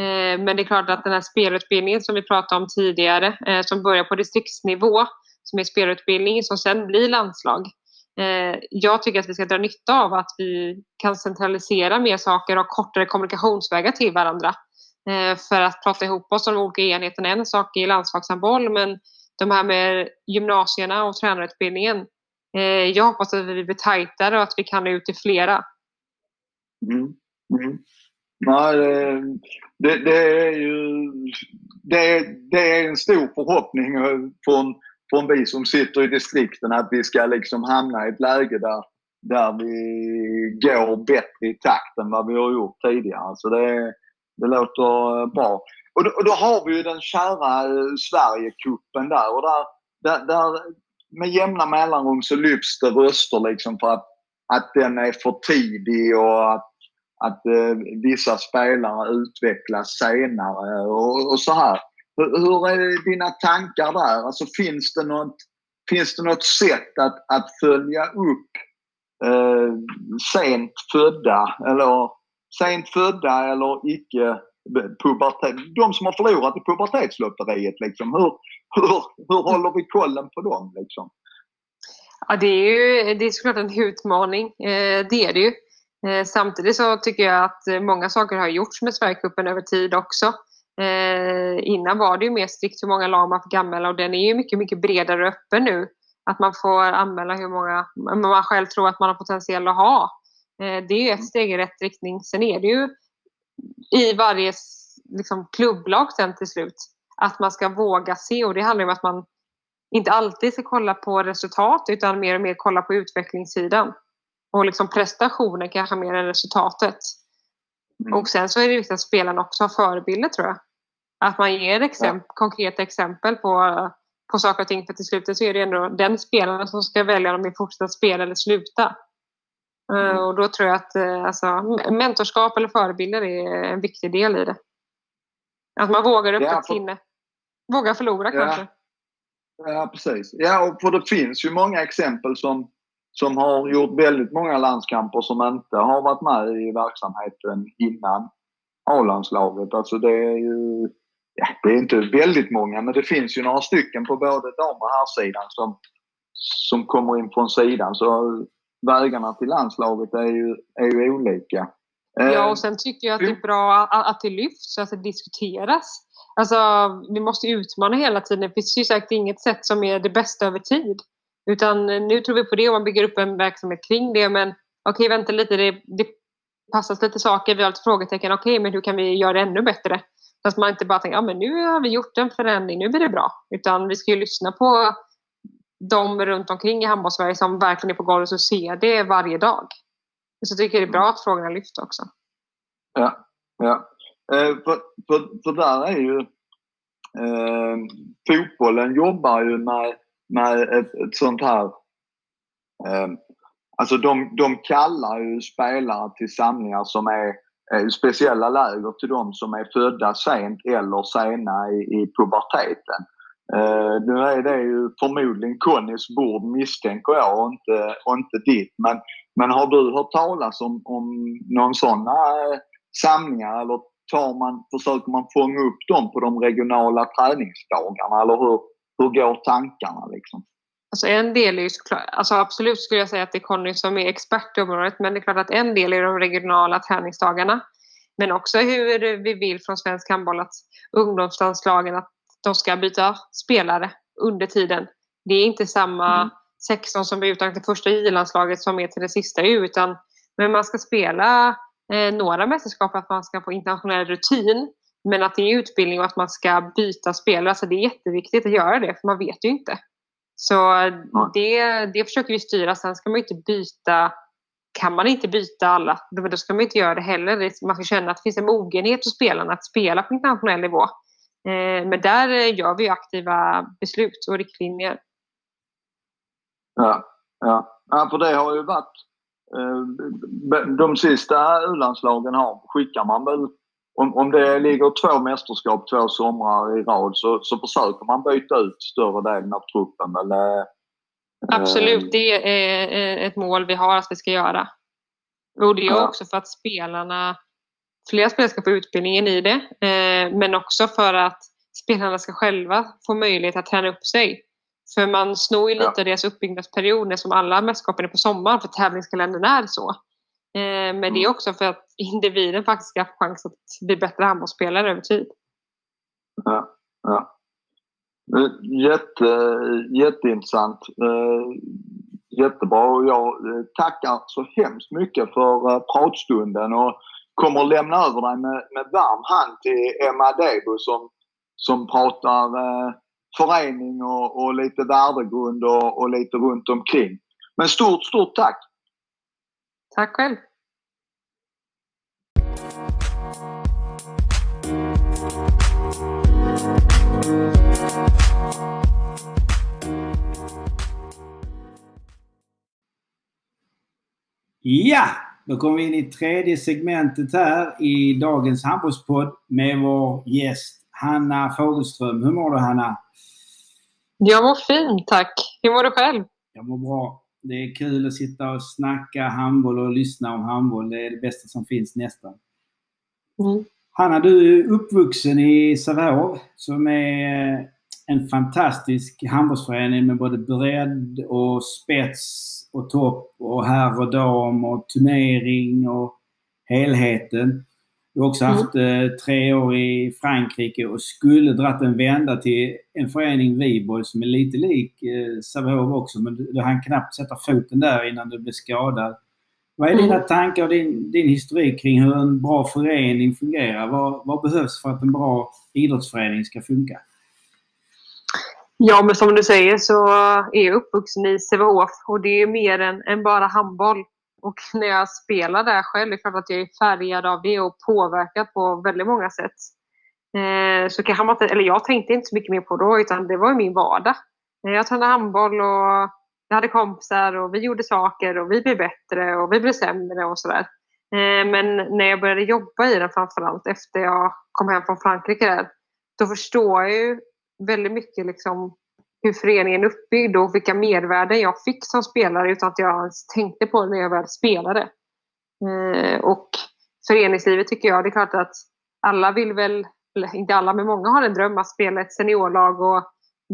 Eh, men det är klart att den här spelutbildningen som vi pratade om tidigare, som börjar på distriktsnivå, som är spelutbildning som sen blir landslag. Jag tycker att vi ska dra nytta av att vi kan centralisera mer saker och ha kortare kommunikationsvägar till varandra. Eh, för att prata ihop oss om de olika enheterna. En sak är landslagshandboll men de här med gymnasierna och tränarutbildningen. Eh, jag hoppas att vi blir tajtare och att vi kan nå ut till flera. Mm. Mm. Nej, det, det, är ju det, det, är en stor förhoppning från, från vi som sitter i distrikten att vi ska liksom hamna i ett läge där, där vi går bättre i takt än vad vi har gjort tidigare. Så det, det låter eh, bra. Och då, och då har vi ju den kära Sverigekuppen Sverigecupen där och där, där, där med jämna mellanrum så lyfts det röster liksom för att, att den är för tidig och att, att eh, vissa spelare utvecklas senare och, och så här. Hur, hur, är dina tankar där? Alltså finns det något, finns det något sätt att, att följa upp eh, sent födda eller sent födda eller icke pubertet, de som har förlorat i pubertetslotteriet liksom. Hur, hur, hur håller vi kollen på dem liksom? Ja, det är ju det är såklart en utmaning. Eh, det är det ju. Eh, samtidigt så tycker jag att många saker har gjorts med Sverigecupen över tid också. Eh, innan var det ju mer strikt hur många lag man fick anmäla och den är ju mycket, mycket bredare och öppen nu. Att man får anmäla hur många man själv tror att man har potential att ha. Eh, det är ju ett steg i rätt riktning. Sen är det ju i varje liksom, klubblag sen till slut att man ska våga se och det handlar om att man inte alltid ska kolla på resultat utan mer och mer kolla på utvecklingssidan. Och liksom prestationen kanske mer än resultatet. Mm. Och sen så är det viktigt att spelarna också har förebilder tror jag. Att man ger exempel, ja. konkreta exempel på, på saker och ting för till slut så är det ändå den spelaren som ska välja om de vill fortsätta spela eller sluta. Eh, och då tror jag att eh, alltså, mentorskap eller förebilder är en viktig del i det. Att man vågar upp Ja, ett för- sinne. Vågar förlora Ja. kanske. Ja, precis. Ja, och för det finns ju många exempel som, som har gjort väldigt många landskamper som inte har varit med i verksamheten innan A-landslaget. Alltså det är ju, ja, det är inte väldigt många, men det finns ju några stycken på både dam och herrsidan som, som kommer in från sidan. Så vägarna till landslaget är ju, är ju olika. Ja, Eh, och sen tycker jag att det är bra att, att det lyfts, att det diskuteras. Alltså, vi måste utmana hela tiden. Det finns ju säkert inget sätt som är det bästa över tid. Utan nu tror vi på det och man bygger upp en verksamhet kring det. Men okej, vänta lite. Det, det passas lite saker. Vi har lite frågetecken. Okej, men hur kan vi göra det ännu bättre? Så att man inte bara tänker, ja men nu har vi gjort en förändring, nu blir det bra. Utan vi ska ju lyssna på de runt omkring i handbollssverige som verkligen är på golvet och ser det varje dag. Så jag tycker det är bra att frågorna lyfts också. Ja, ja. Eh, för, för, för där är ju... Eh, fotbollen jobbar ju med, med ett, ett sånt här... Eh, alltså de, de kallar ju spelare till samlingar som är eh, speciella läger till de som är födda sent eller sena i, i puberteten. Uh, nu är det ju förmodligen Connys bord misstänker jag och inte, och inte ditt. Men, men har du hört talas om, om någon sådana uh, eh, samlingar eller tar man, försöker man fånga upp dem på de regionala träningsdagarna eller hur, hur går tankarna liksom? Alltså en del är ju såklart, alltså absolut skulle jag säga att det är Conny som är expert i området men det är klart att en del är de regionala träningsdagarna. Men också hur vi vill från svensk handboll att ungdomslandslagen att de ska byta spelare under tiden. Det är inte samma Mm. 16 som blir uttagna till första J-landslaget som är till det sista U utan men man ska spela eh, några mästerskap för att man ska få internationell rutin. Men att det är utbildning och att man ska byta spelare. Så det är jätteviktigt att göra det för man vet ju inte. Så det, det försöker vi styra. Sen ska man ju inte byta kan man inte byta alla, då ska man inte göra det heller. Man ska känna att det finns en mogenhet hos spelarna att spela på internationell nivå. Eh, Men där eh, gör vi aktiva beslut och riktlinjer. Ja, ja. ja för det har ju varit eh, de sista U-landslagen har, skickar man väl om, om det ligger två mästerskap två somrar i rad så, så försöker man byta ut större delen av truppen. Eller, Absolut, det är ett mål vi har att vi ska göra. Och det är också för att spelarna, fler spelare ska få utbildningen i det, eh, men också för att spelarna ska själva få möjlighet att träna upp sig. För man snor ju lite Ja. deras uppbyggnadsperioder som alla mästerskapen är på sommaren för tävlingskalendern är så. Eh, Men det är Mm. också för att individen faktiskt ska få chans att bli bättre handbollsspelare över tid. Ja, ja. Jätte, jätteintressant. Eh, Jättebra jag tackar så hemskt mycket för pratstunden och kommer lämna över dig med, med varm hand till Emma Debo som, som pratar eh, förening och, och lite värdegrund och, och lite runt omkring. Men stort, stort tack! Tack själv! Ja, då kommer vi in i tredje segmentet här i dagens handbollspodd med vår gäst Hanna Fogelström. Hur mår du Hanna? Jag mår fint, tack. Hur mår du själv? Jag mår bra. Det är kul att sitta och snacka handboll och lyssna om handboll. Det är det bästa som finns nästan. Mm. Hanna, du är uppvuxen i Sävehof som är en fantastisk handbollsförening med både bredd och spets och topp och herr och dam och turnering och helheten. Du har också Mm. haft eh, tre år i Frankrike och skulle dratt en vända till en förening, Viborg, som är lite lik eh, Sävehof också. Men du, hann knappt sätta foten där innan du blev skadad. Vad är dina Mm. tankar och din, din historik kring hur en bra förening fungerar? Vad, vad behövs för att en bra idrottsförening ska funka? Ja, men som du säger så är jag uppvuxen i Sävehof och det är mer än, än bara handboll. Och <laughs> när jag spelar där själv, det är klart att jag är färgad av det och påverkad på väldigt många sätt. Eh, så kanske man inte, eller jag tänkte inte så mycket mer på då, utan det var min vardag. Eh, jag tränade handboll och jag hade kompisar och vi gjorde saker och vi blev bättre och vi blev sämre och sådär. Eh, men när jag började jobba i den framförallt efter jag kom hem från Frankrike där, då förstår jag ju väldigt mycket liksom hur föreningen är uppbyggd och vilka mervärden jag fick som spelare utan att jag ens tänkte på det när jag väl spelade. Eh, och föreningslivet tycker jag, det är klart att alla vill väl, eller inte alla, men många har en dröm att spela ett seniorlag och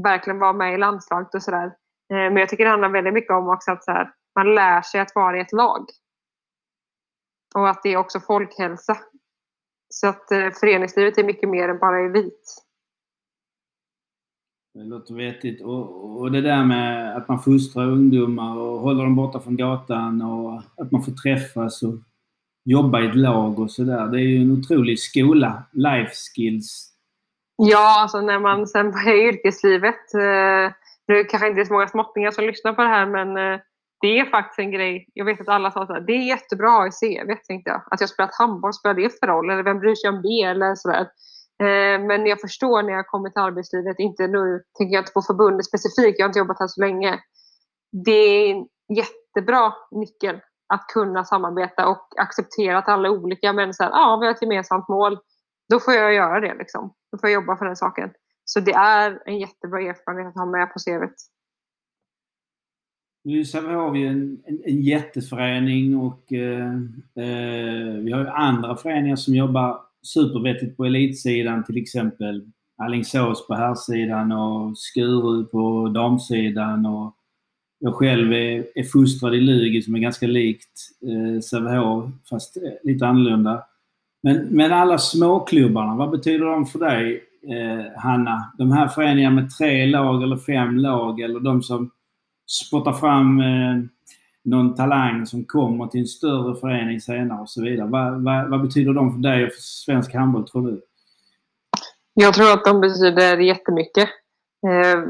verkligen vara med i landslaget och sådär. Eh, men jag tycker det handlar väldigt mycket om också att så här, man lär sig att vara i ett lag. Och att det är också folkhälsa. Så att eh, föreningslivet är mycket mer än bara elit. Det låter vettigt. Och, och det där med att man fostrar ungdomar och håller dem borta från gatan och att man får träffas och jobba i ett lag och sådär. Det är ju en otrolig skola. Life skills. Ja, alltså när man sen börjar i yrkeslivet. Eh, nu kanske inte är så många småttingar som lyssnar på det här men eh, det är faktiskt en grej. Jag vet att alla sa att det är jättebra i CV, tänkte jag. Att jag spelat handboll, spelar det för roll? Eller vem bryr sig om det? Eller sådär. Eh, men jag förstår när jag kommer till arbetslivet, inte nu tänker jag inte på förbundet specifikt, jag har inte jobbat här så länge. Det är en jättebra nyckel att kunna samarbeta och acceptera att alla är olika men så här, ja, vi har ett gemensamt mål. Då får jag göra det liksom. Då får jag jobba för den saken. Så det är en jättebra erfarenhet att ha med på CVt. Nu har vi en, en, en jätteförening och eh, eh, vi har ju andra föreningar som jobbar supervettigt på elitsidan till exempel Alingsås på herrsidan och Skuru på damsidan och jag själv är, är fostrad i Lugi som är ganska likt eh, Sävehof fast eh, lite annorlunda. Men, men alla småklubbarna, vad betyder de för dig eh, Hanna? De här föreningarna med tre lag eller fem lag eller de som spottar fram eh, någon talang som kommer till en större förening senare och så vidare. Vad, vad, vad betyder de för dig och för svensk handboll tror du? Jag tror att de betyder jättemycket. Eh,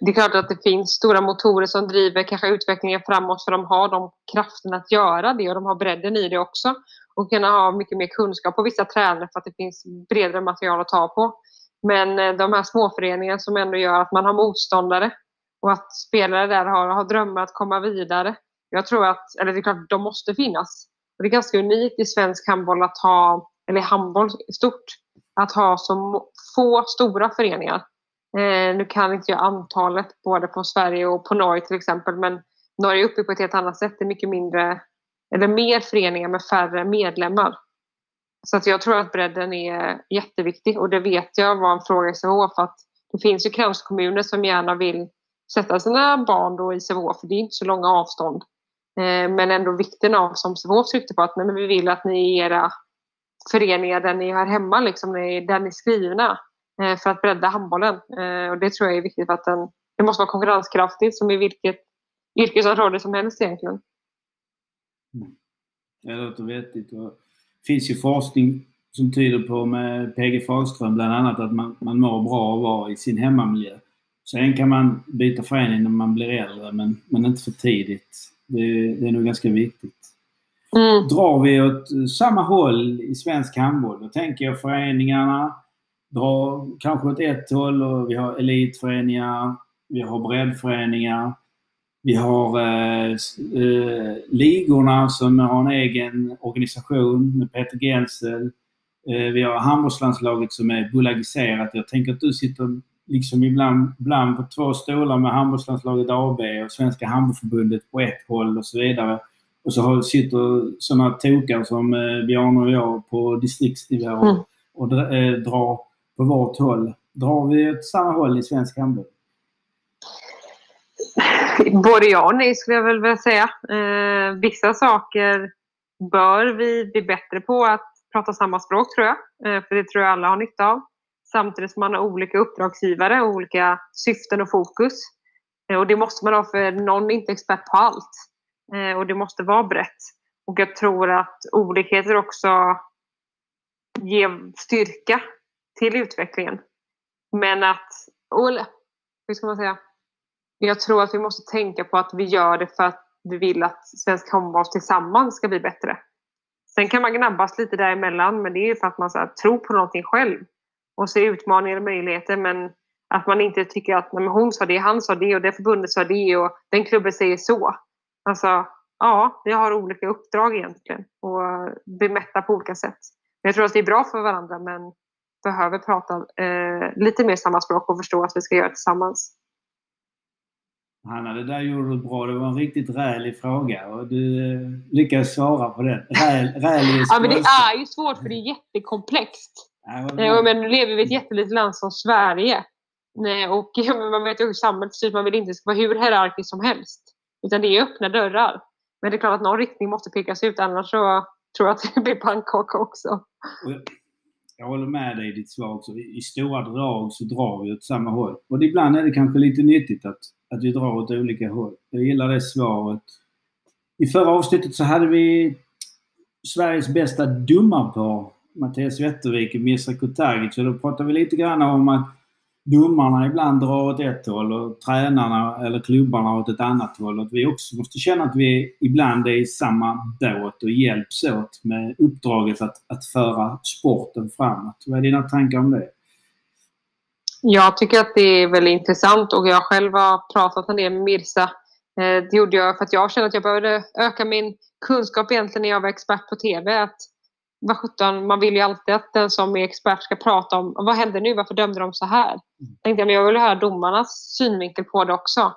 det är klart att det finns stora motorer som driver kanske utvecklingen framåt för de har de krafterna att göra det och de har bredden i det också. Och kunna ha mycket mer kunskap på vissa tränare för att det finns bredare material att ta på. Men eh, de här småföreningarna som ändå gör att man har motståndare och att spelare där har, har drömmar att komma vidare. Jag tror att, eller det är klart, de måste finnas. Och det är ganska unikt i svensk handboll att ha, eller handboll i stort, att ha så få stora föreningar. Eh, nu kan inte jag antalet både på Sverige och på Norge till exempel, men Norge är uppe på ett helt annat sätt. Det är mycket mindre, eller mer föreningar med färre medlemmar. Så att jag tror att bredden är jätteviktig och det vet jag var en fråga i SHF att det finns ju kranskommuner som gärna vill sätta sina barn då i Sävehof, för det är inte så långa avstånd. Eh, men ändå vikten av, som Sävehof tryckte på, att men vi vill att ni i era föreningar där ni hör hemma, liksom, där ni är skrivna, eh, för att bredda handbollen. Eh, och det tror jag är viktigt för att den, det måste vara konkurrenskraftigt som i vilket yrkesområde som helst egentligen. Mm. Det låter vettigt. Det finns ju forskning som tyder på med PG Fahlström bland annat att man, man mår bra av att vara i sin hemmamiljö. Sen kan man byta förening när man blir äldre men, men inte för tidigt. Det, det är nog ganska viktigt. Mm. Drar vi åt samma håll i svensk handboll, då tänker jag föreningarna drar kanske åt ett håll och vi har elitföreningar, vi har breddföreningar, vi har eh, eh, ligorna som har en egen organisation med Peter Gensel. Eh, vi har handbollslandslaget som är bolagiserat. Jag tänker att du sitter liksom ibland, ibland på två stolar med handbollslandslaget AB och Svenska handbollsförbundet på ett håll och så vidare. Och så har, sitter sådana tokar som eh, Björn och jag på distriktsnivå mm. och dra, eh, drar på vårt håll. Drar vi åt samma håll i svensk handboll? Både ja och nej skulle jag väl vilja säga. Eh, vissa saker bör vi bli bättre på att prata samma språk tror jag. Eh, för det tror jag alla har nytta av samtidigt som man har olika uppdragsgivare och olika syften och fokus. Eh, och det måste man ha för någon är inte expert på allt. Eh, och det måste vara brett. Och jag tror att olikheter också ger styrka till utvecklingen. Men att, eller hur ska man säga? Jag tror att vi måste tänka på att vi gör det för att vi vill att svensk handboll tillsammans ska bli bättre. Sen kan man gnabbas lite däremellan men det är ju för att man så här, tror på någonting själv och se utmaningar och möjligheter. Men Att man inte tycker att nej, hon sa det, han sa det och det förbundet sa det och den klubben säger så. Alltså, ja, vi har olika uppdrag egentligen och bemätta på olika sätt. Men jag tror att vi är bra för varandra men behöver prata eh, lite mer samma språk och förstå att vi ska göra det tillsammans. Hanna, det där gjorde du bra. Det var en riktigt rälig fråga och du eh, lyckades svara på den. Räl, rälig ja, men det är ju svårt för det är jättekomplext. Ja, men nu lever vi i ett jättelitet land som Sverige. Nej, och <laughs> man vet ju hur samhället styrs. Man vill inte ska vara hur hierarkiskt som helst. Utan det är öppna dörrar. Men det är klart att någon riktning måste pekas ut annars så tror jag att det blir pannkaka också. Jag håller med dig i ditt svar också. I stora drag så drar vi åt samma håll. Och ibland är det kanske lite nyttigt att, att vi drar åt olika håll. Jag gillar det svaret. I förra avsnittet så hade vi Sveriges bästa domarpar, Mattias Wettervik och Mirza Kutagic. Och då pratade vi lite grann om att domarna ibland drar åt ett håll och tränarna eller klubbarna åt ett annat håll. Att vi också måste känna att vi ibland är i samma båt och hjälps åt med uppdraget att, att föra sporten framåt. Vad är dina tankar om det? Jag tycker att det är väldigt intressant och jag själv har pratat en del med Mirza. Eh, det gjorde jag för att jag kände att jag behövde öka min kunskap egentligen när jag var expert på TV. Att vad sjutton, man vill ju alltid att den som är expert ska prata om vad hände nu, varför dömde de så här? Mm. Tänkte jag, men jag vill höra domarnas synvinkel på det också.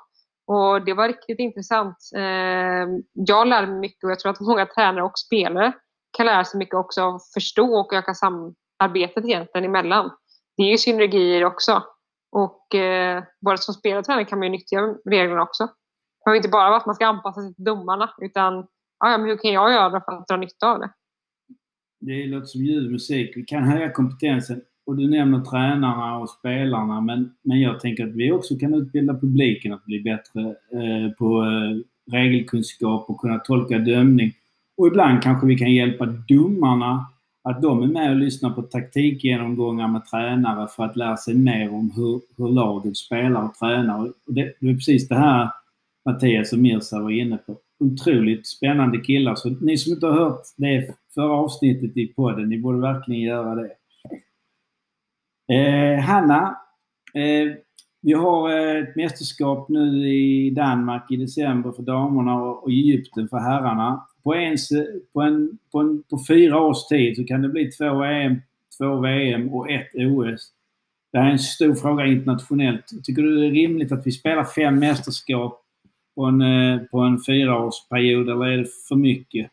Och det var riktigt intressant. Eh, jag lär mig mycket och jag tror att många tränare och spelare kan lära sig mycket också och förstå och öka samarbetet egentligen emellan. Det är ju synergier också. Och eh, både som spelare och tränare kan man ju nyttja reglerna också. Det behöver inte bara vara att man ska anpassa sig till domarna utan ja, men hur kan jag göra för att dra nytta av det? Det låter som ljuv musik. Vi kan höja kompetensen. Och du nämner tränarna och spelarna men, men jag tänker att vi också kan utbilda publiken att bli bättre eh, på eh, regelkunskap och kunna tolka dömning. Och ibland kanske vi kan hjälpa domarna att de är med och lyssnar på taktikgenomgångar med tränare för att lära sig mer om hur, hur laget spelar och tränar. Och det, det är precis det här Mattias och Mirza var inne på. Otroligt spännande killar. Så ni som inte har hört det förra avsnittet i podden. Ni borde verkligen göra det. Eh, Hanna, eh, vi har eh, ett mästerskap nu i Danmark i december för damerna och Egypten för herrarna. På, en, på, en, på, en, på fyra års tid så kan det bli två EM, två VM och ett OS. Det här är en stor fråga internationellt. Tycker du det är rimligt att vi spelar fem mästerskap på en, eh, på en fyraårsperiod eller är det för mycket?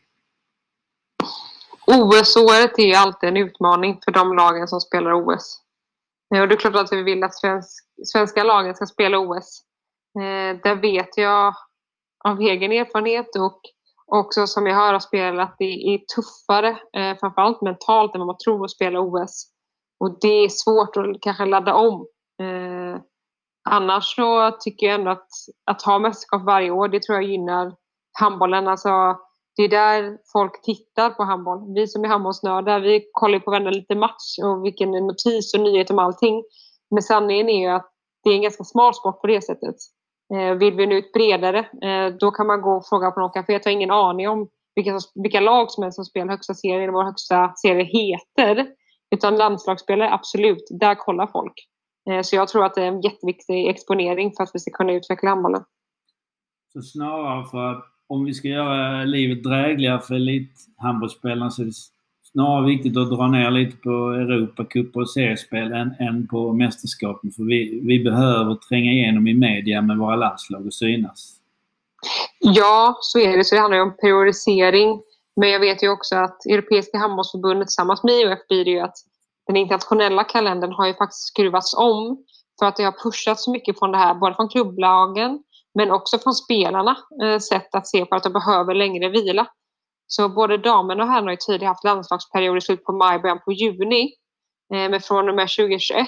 OS-året är alltid en utmaning för de lagen som spelar OS. Och det är klart att vi vill att svensk, svenska lagen ska spela OS. Eh, där vet jag av egen erfarenhet och också som jag hör av spelare att det är tuffare, eh, framförallt mentalt, än vad man tror att spela OS. Och det är svårt att kanske ladda om. Eh, annars så tycker jag ändå att, att ha mästerskap varje år, det tror jag gynnar handbollen. Alltså, det är där folk tittar på handboll. Vi som är handbollsnördar, vi kollar på varenda liten match och vilken notis och nyhet om allting. Men sanningen är ju att det är en ganska smal sport på det sättet. Eh, vill vi nå ut bredare, eh, då kan man gå och fråga på någon café. Jag har ingen aning om vilka, vilka lag som är som spelar högsta serien och vad högsta serien heter. Utan landslagsspelare, absolut, där kollar folk. Eh, så jag tror att det är en jätteviktig exponering för att vi ska kunna utveckla handbollen. Så snarare för att om vi ska göra livet drägligare för elithandbollsspelarna så är det snarare viktigt att dra ner lite på Europacup och seriespel än, än på mästerskapen. För vi, vi behöver tränga igenom i media med våra landslag och synas. Ja, så är det. Så det handlar ju om priorisering. Men jag vet ju också att Europeiska handbollsförbundet tillsammans med IOF blir det ju att den internationella kalendern har ju faktiskt skruvats om för att det har pushats så mycket från det här, både från klubblagen men också från spelarna eh, sätt att se på att de behöver längre vila. Så både damerna och herrarna har ju tidigare haft landslagsperioder i slutet på maj, början på juni. Eh, men från och med 2021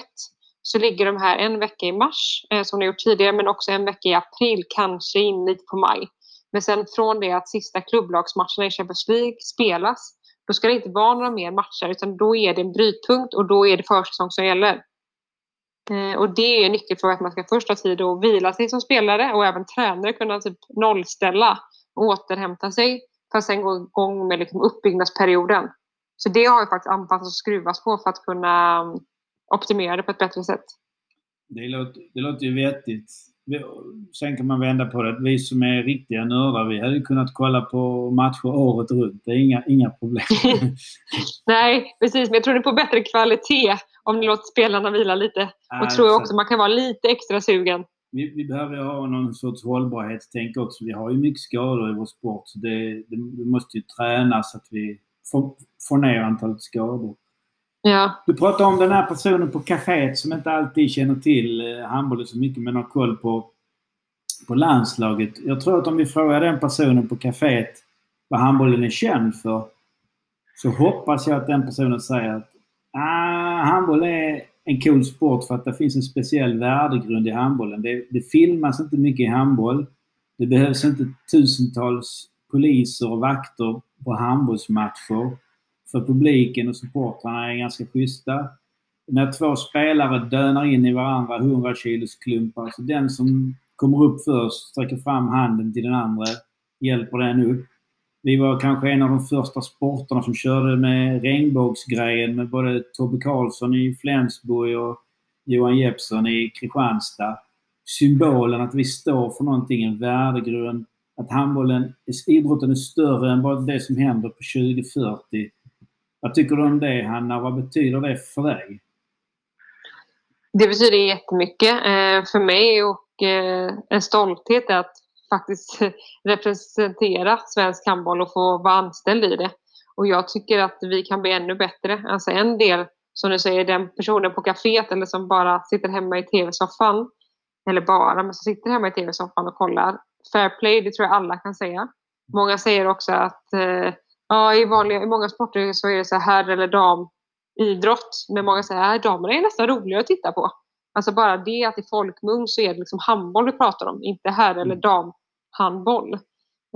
så ligger de här en vecka i mars eh, som de gjort tidigare men också en vecka i april, kanske in lite på maj. Men sen från det att sista klubblagsmatcherna i Champions League spelas då ska det inte vara några mer matcher utan då är det en brytpunkt och då är det försäsong som gäller. Eh, och det är en nyckelfråga att man ska först ha tid att vila sig som spelare och även tränare kunna typ nollställa och återhämta sig för att sen gå igång med liksom uppbyggnadsperioden. Så det har ju faktiskt anpassats och skruvats på för att kunna mm, optimera det på ett bättre sätt. Det låter, det låter ju vettigt. Sen kan man vända på det. Vi som är riktiga nördar, vi hade kunnat kolla på matcher året runt. Det är inga, inga problem. <laughs> Nej, precis. Men jag tror är på bättre kvalitet om ni låter spelarna vila lite. Och alltså, tror jag också man kan vara lite extra sugen. Vi, vi behöver ha någon sorts hållbarhetstänk också. Vi har ju mycket skador i vår sport. Så det, det, det måste ju tränas så att vi får, får ner antalet skador. Ja. Du pratar om den här personen på kaféet som inte alltid känner till eh, handbollen så mycket men har koll på, på landslaget. Jag tror att om vi frågar den personen på kaféet vad handbollen är känd för så hoppas jag att den personen säger att ah, handboll är en cool sport för att det finns en speciell värdegrund i handbollen. Det, det filmas inte mycket i handboll. Det behövs inte tusentals poliser och vakter på handbollsmatcher för publiken och supportrarna är ganska schyssta. När två spelare dönar in i varandra 100 kilos klumpar, så den som kommer upp först sträcker fram handen till den andra, hjälper den upp. Vi var kanske en av de första sporterna som körde med regnbågsgrejen med både Tobbe Karlsson i Flensburg och Johan Jeppsson i Kristianstad. Symbolen att vi står för någonting, en värdegrund. Att handbollen, idrotten är större än bara det som händer på 2040. Vad tycker du om det Hanna? Vad betyder det för dig? Det betyder jättemycket eh, för mig och eh, en stolthet att faktiskt <laughs> representera svensk handboll och få vara anställd i det. Och jag tycker att vi kan bli ännu bättre. Alltså en del, som du säger, den personen på kaféet eller som bara sitter hemma i tv-soffan. Eller bara, men som sitter hemma i tv-soffan och kollar. Fair play, det tror jag alla kan säga. Många säger också att eh, Ja, i, vanliga, i många sporter så är det så här eller dam idrott. Men många säger att damerna är nästan roligare att titta på. Alltså bara det att i folkmun så är det liksom handboll vi pratar om, inte eller mm. dam handboll.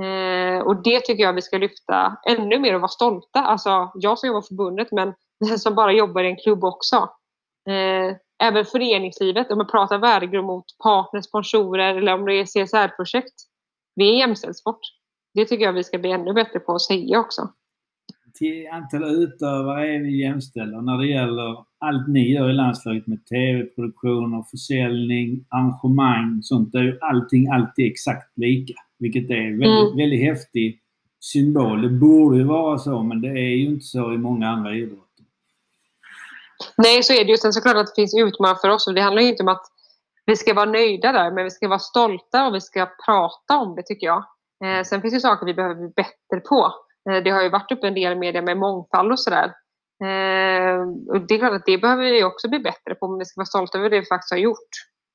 Eh, och det tycker jag vi ska lyfta ännu mer och vara stolta. Alltså jag som jobbar förbundet men <laughs> som bara jobbar i en klubb också. Eh, även föreningslivet, om man pratar värdegrund mot partner, sponsorer eller om det är CSR-projekt. Vi är jämställdhetssport det tycker jag vi ska bli ännu bättre på att säga också. Till antal utövare är vi jämställda när det gäller allt ni gör i landslaget med tv-produktioner, försäljning, arrangemang, sånt. Där är allting alltid exakt lika. Vilket är en väldigt, mm. väldigt häftig symbol. Det borde ju vara så men det är ju inte så i många andra idrotter. Nej, så är det ju. Sen såklart att det finns utmaningar för oss och det handlar ju inte om att vi ska vara nöjda där men vi ska vara stolta och vi ska prata om det tycker jag. Eh, sen finns det saker vi behöver bli bättre på. Eh, det har ju varit upp en del media med mångfald och sådär. Eh, och det är klart att det behöver vi också bli bättre på, men vi ska vara stolta över det vi faktiskt har gjort.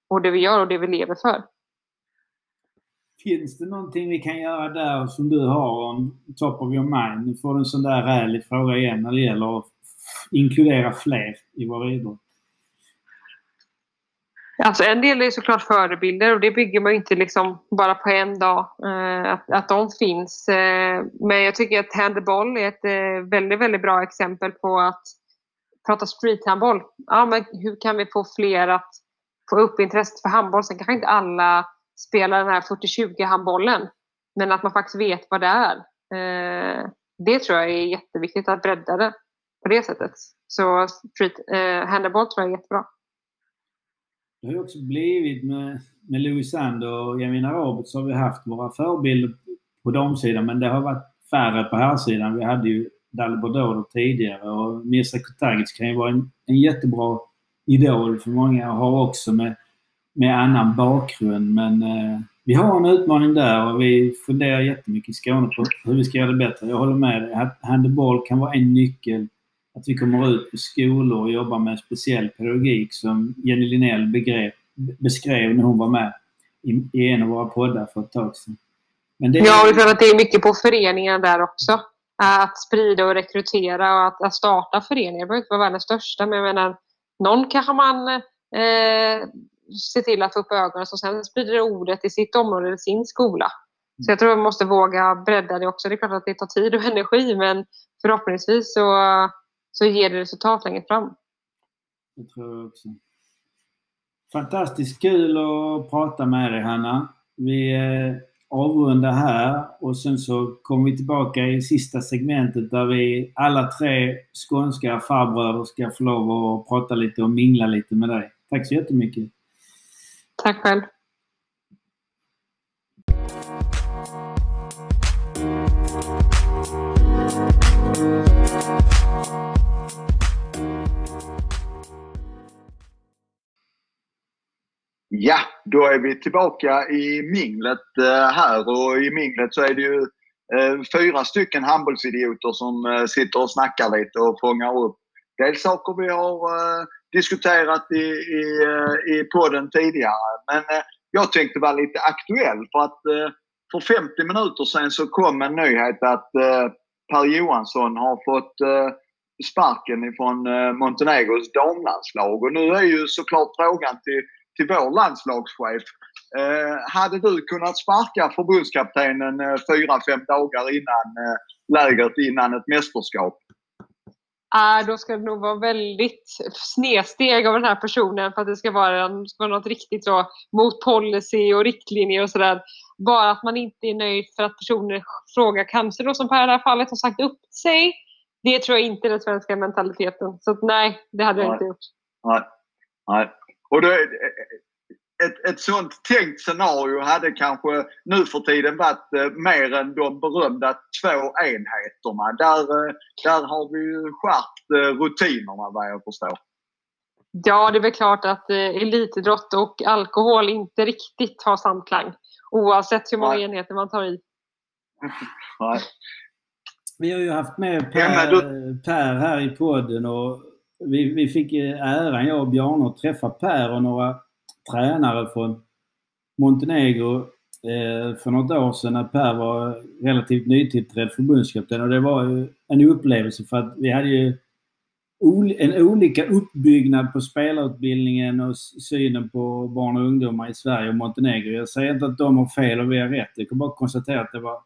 Och det vi gör och det vi lever för. Finns det någonting vi kan göra där som du har om top of your mind? Nu får du en sån där ärlig fråga igen när det gäller att inkludera fler i vår idrott. Alltså en del är såklart förebilder och det bygger man inte liksom bara på en dag. Eh, att, att de finns. Eh, men jag tycker att handboll är ett eh, väldigt, väldigt bra exempel på att prata streethandboll. Ja, men hur kan vi få fler att få upp intresset för handboll? Sen kanske inte alla spelar den här 40-20 handbollen. Men att man faktiskt vet vad det är. Eh, det tror jag är jätteviktigt att bredda det på det sättet. Så street, eh, handboll tror jag är jättebra. Det har ju också blivit med, med Louis Sander och Jamina Roberts så har vi haft våra förebilder på damsidan men det har varit färre på här sidan. Vi hade ju Dalibor tidigare och Mirza Kutagic kan ju vara en, en jättebra idol för många och har också med, med annan bakgrund men eh, vi har en utmaning där och vi funderar jättemycket i Skåne på hur vi ska göra det bättre. Jag håller med dig. Handboll kan vara en nyckel att vi kommer ut på skolor och jobbar med en speciell pedagogik som Jenny Linnell begrepp, beskrev när hon var med i, i en av våra poddar för ett tag sedan. Men det... Ja, och att det är mycket på föreningar där också. Eh, att sprida och rekrytera och att, att starta föreningar. Det behöver inte vara världens största, men jag menar, någon kanske man eh, ser till att få upp ögonen och sen sprider ordet i sitt område eller sin skola. Så jag tror man måste våga bredda det också. Det är klart att det tar tid och <laughs> energi, men förhoppningsvis så så ger det resultat längre fram. Det tror jag också. Fantastiskt kul att prata med dig Hanna. Vi eh, avrundar här och sen så kommer vi tillbaka i sista segmentet där vi alla tre skånska farbröder ska få lov att prata lite och mingla lite med dig. Tack så jättemycket! Tack själv. Ja, då är vi tillbaka i minglet eh, här och i minglet så är det ju eh, fyra stycken handbollsidioter som eh, sitter och snackar lite och fångar upp dels saker vi har diskuterat i, i, i podden tidigare. Men jag tänkte vara lite aktuell för att för 50 minuter sedan så kom en nyhet att Per Johansson har fått sparken ifrån Montenegros damlandslag. Och nu är ju såklart frågan till till vår landslagschef. Eh, hade du kunnat sparka förbundskaptenen eh, fyra, fem dagar innan eh, lägret, innan ett mästerskap? Äh, då ska det nog vara väldigt snedsteg av den här personen för att det ska vara, ska vara något riktigt så mot policy och riktlinjer och sådär. Bara att man inte är nöjd för att personen frågar, kanske då som Per i det här fallet har sagt upp sig. Det tror jag inte är den svenska mentaliteten. Så nej, det hade jag nej. inte gjort. Nej. nej. Och då, ett, ett sånt tänkt scenario hade kanske nu för tiden varit eh, mer än de berömda två enheterna. Där, eh, där har vi ju skärpt eh, rutinerna vad jag förstår. Ja, det är väl klart att eh, elitidrott och alkohol inte riktigt har samklang. Oavsett hur många Nej. enheter man tar i. <laughs> Nej. Vi har ju haft med Per, per här i podden och vi, vi fick eh, äran, jag och Bjarne, att träffa Per och några tränare från Montenegro eh, för något år sedan när Per var relativt nytillträdd förbundskapten och det var ju en upplevelse för att vi hade ju en olika uppbyggnad på spelarutbildningen och synen på barn och ungdomar i Sverige och Montenegro. Jag säger inte att de har fel och vi har rätt. Jag kan bara konstatera att det var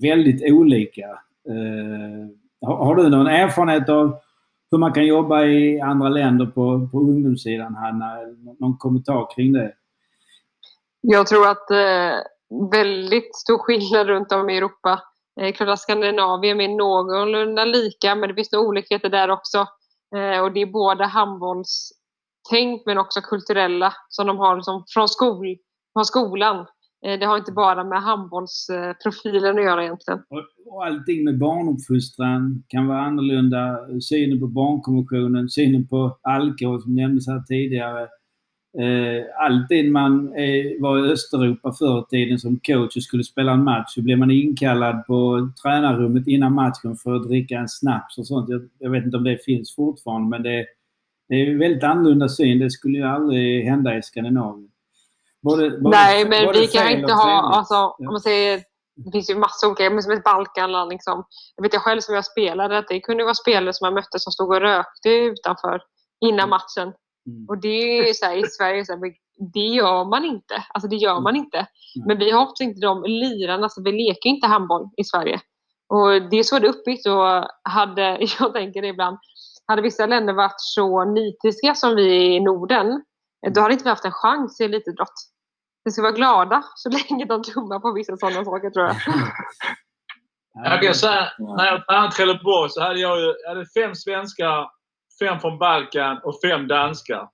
väldigt olika. Eh, har, har du någon erfarenhet av hur man kan jobba i andra länder på, på ungdomssidan, Hanna? Någon kommentar kring det? Jag tror att eh, väldigt stor skillnad runt om i Europa. Eh, klart att Skandinavien är någorlunda lika, men det finns nog olikheter där också. Eh, och det är både handbollstänk men också kulturella som de har liksom från, skol, från skolan. Eh, det har inte bara med handbollsprofilen att göra egentligen. Och allting med barnuppfostran kan vara annorlunda. Synen på barnkonventionen, synen på alkohol som nämndes här tidigare. Eh, Alltid man eh, var i Östeuropa förr i tiden som coach och skulle spela en match så blev man inkallad på tränarrummet innan matchen för att dricka en snaps och sånt. Jag, vet inte om det finns fortfarande men det, det är väldigt annorlunda syn. Det skulle ju aldrig hända i Skandinavien. Både, både, Nej, men vi kan inte ha, alltså, om man säger, det finns ju massa olika, men som ett Balkanland liksom. Jag vet jag själv som jag spelade, att det kunde vara spelare som jag mötte som stod och rökte utanför innan mm. matchen. Mm. Och det är så här, i <laughs> Sverige, så här, det gör man inte. Alltså det gör mm. man inte. Mm. Men vi har också inte de lirarna, alltså vi leker inte handboll i Sverige. Och det är så det är uppbyggt och hade, <laughs> jag tänker det ibland, hade vissa länder varit så nitiska som vi i Norden, Eh, då hade inte vi haft en chans i elitidrott. Vi ska vara glada så <laughs> länge de tummar på vissa sådana saker tror jag. <laughs> Jag kan säga, när jag tränade Trelleborg så hade jag, ju, jag hade fem svenskar, fem från Balkan och fem danskar.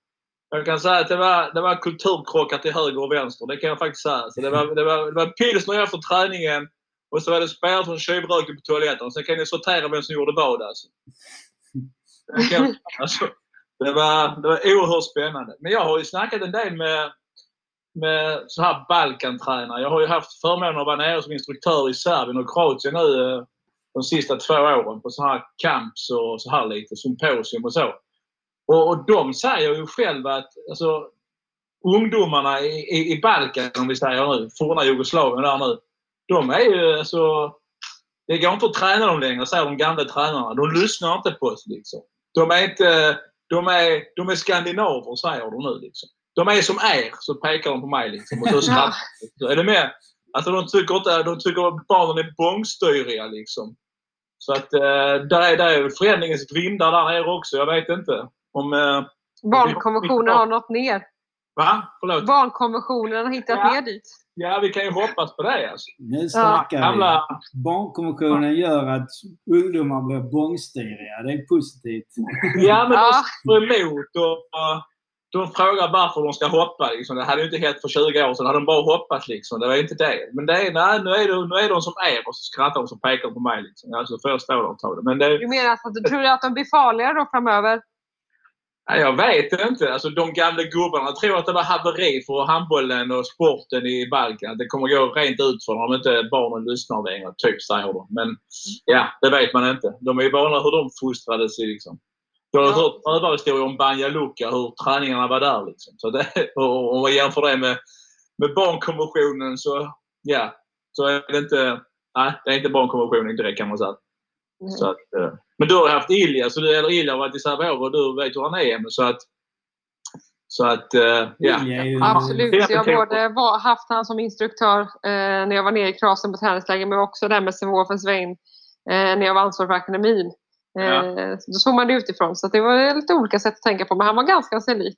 Jag kan säga att det var, det var kulturkrockar till höger och vänster. Det kan jag faktiskt säga. Så det var, det var, det var pilsner efter träningen och så var det spelare som tjuvrökte på toaletten. Sen kan ni sortera vem som gjorde vad alltså. Det, kan, alltså, det, var, det var oerhört spännande. Men jag har ju snackat en del med med så här Balkantränare. Jag har ju haft förmånen att vara nere som instruktör i Serbien och Kroatien nu eh, de sista två åren på så här camps och så här lite symposium och så. Och, och de säger ju själva att alltså, ungdomarna i, i, i Balkan, om vi säger nu, forna Jugoslavien där nu. De är ju alltså... Det går inte att träna dem längre, säger de gamla tränarna. De lyssnar inte på oss liksom. De är inte... De är, de är skandinaver, säger de nu liksom de är som er, så pekar de på mig liksom. Och så <laughs> skrattar Är det med? Alltså de tycker inte, de tycker att barnen är bångstyriga liksom. Så att eh, där är, där är förändringens vindar där nere också. Jag vet inte om... Eh, Barnkonventionen har nått ner. Va? Förlåt? Barnkonventionen har hittat ja. ner dit. Ja, vi kan ju hoppas på det. Alltså. Nu snackar ja. vi. Barnkonventionen gör att ungdomar blir bångstyriga. Det är positivt. Ja, men de emot och, de frågar varför de ska hoppa. Liksom. Det hade ju inte hänt för 20 år sedan. hade de bara hoppat. Liksom. Det var inte det. Men det är, nej, nu, är det, nu är de som är och så skrattar de och pekar på mig. Liksom. Ja, så får jag stå där och ta det. Men det... Du menar att du tror att de blir farligare då framöver? Jag vet inte. Alltså, de gamla gubbarna tror att det var haveri för handbollen och sporten i Balkan. Det kommer gå rent ut för om inte barnen lyssnar längre, typ, säger de. Men ja, det vet man inte. De är ju vana hur de fostrades. Liksom. Jag har Ja. hört rövarhistorier om Banja Luka, hur träningarna var där. Liksom. Så det, <laughs> och om man jämför det med, med barnkonventionen så, ja, så är det inte, nej, det är inte barnkonventionen direkt kan man säga. Så att, eh, men du har haft Ilja, så du, eller Ilja har varit i Sävehof och du vet hur han är. Så att, så att eh, ja. Ilja är ju- Absolut. Jag har både var, haft han som instruktör eh, när jag var nere i Kroatien på träningsläger men också där med och Svein eh, när jag var ansvarig för akademin. Eh, Ja. Då såg man det utifrån. Så att det var lite olika sätt att tänka på. Men han var ganska sig lik.